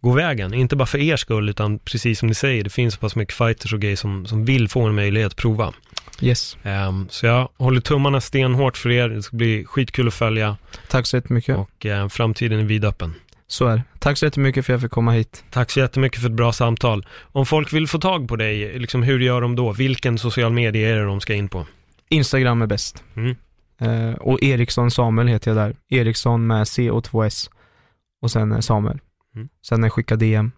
S2: går vägen. Inte bara för er skull, utan precis som ni säger, det finns så pass mycket fighters och grejer som, som vill få en möjlighet att prova.
S1: Yes,
S2: Ehm, så jag håller tummarna stenhårt för er. Det ska bli skitkul att följa
S1: tack så jättemycket.
S2: och eh, framtiden är vidöppen.
S1: Så är det. Tack så jättemycket för att jag fick komma hit.
S2: Tack så jättemycket för ett bra samtal. Om folk vill få tag på dig, liksom, hur gör de då? Vilken social media är det de ska in på?
S1: Instagram är bäst.
S2: Mm.
S1: Eh, och Eriksson Samuel heter jag där. Eriksson med C och 2S. Och sen eh, Samuel.
S2: Mm.
S1: Sen är skicka DM.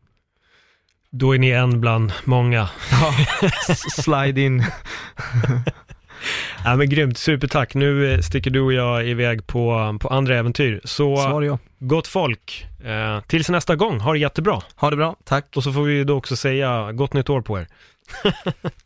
S2: Då är ni en bland många.
S1: Ja, s- slide in.
S2: Ja, men grymt, supertack. Nu eh, sticker du och jag iväg på, på andra äventyr. Så
S1: Svar ja.
S2: gott folk, eh, tills nästa gång, ha det jättebra.
S1: Ha det bra, tack.
S2: Och så får vi då också säga gott nytt år på er.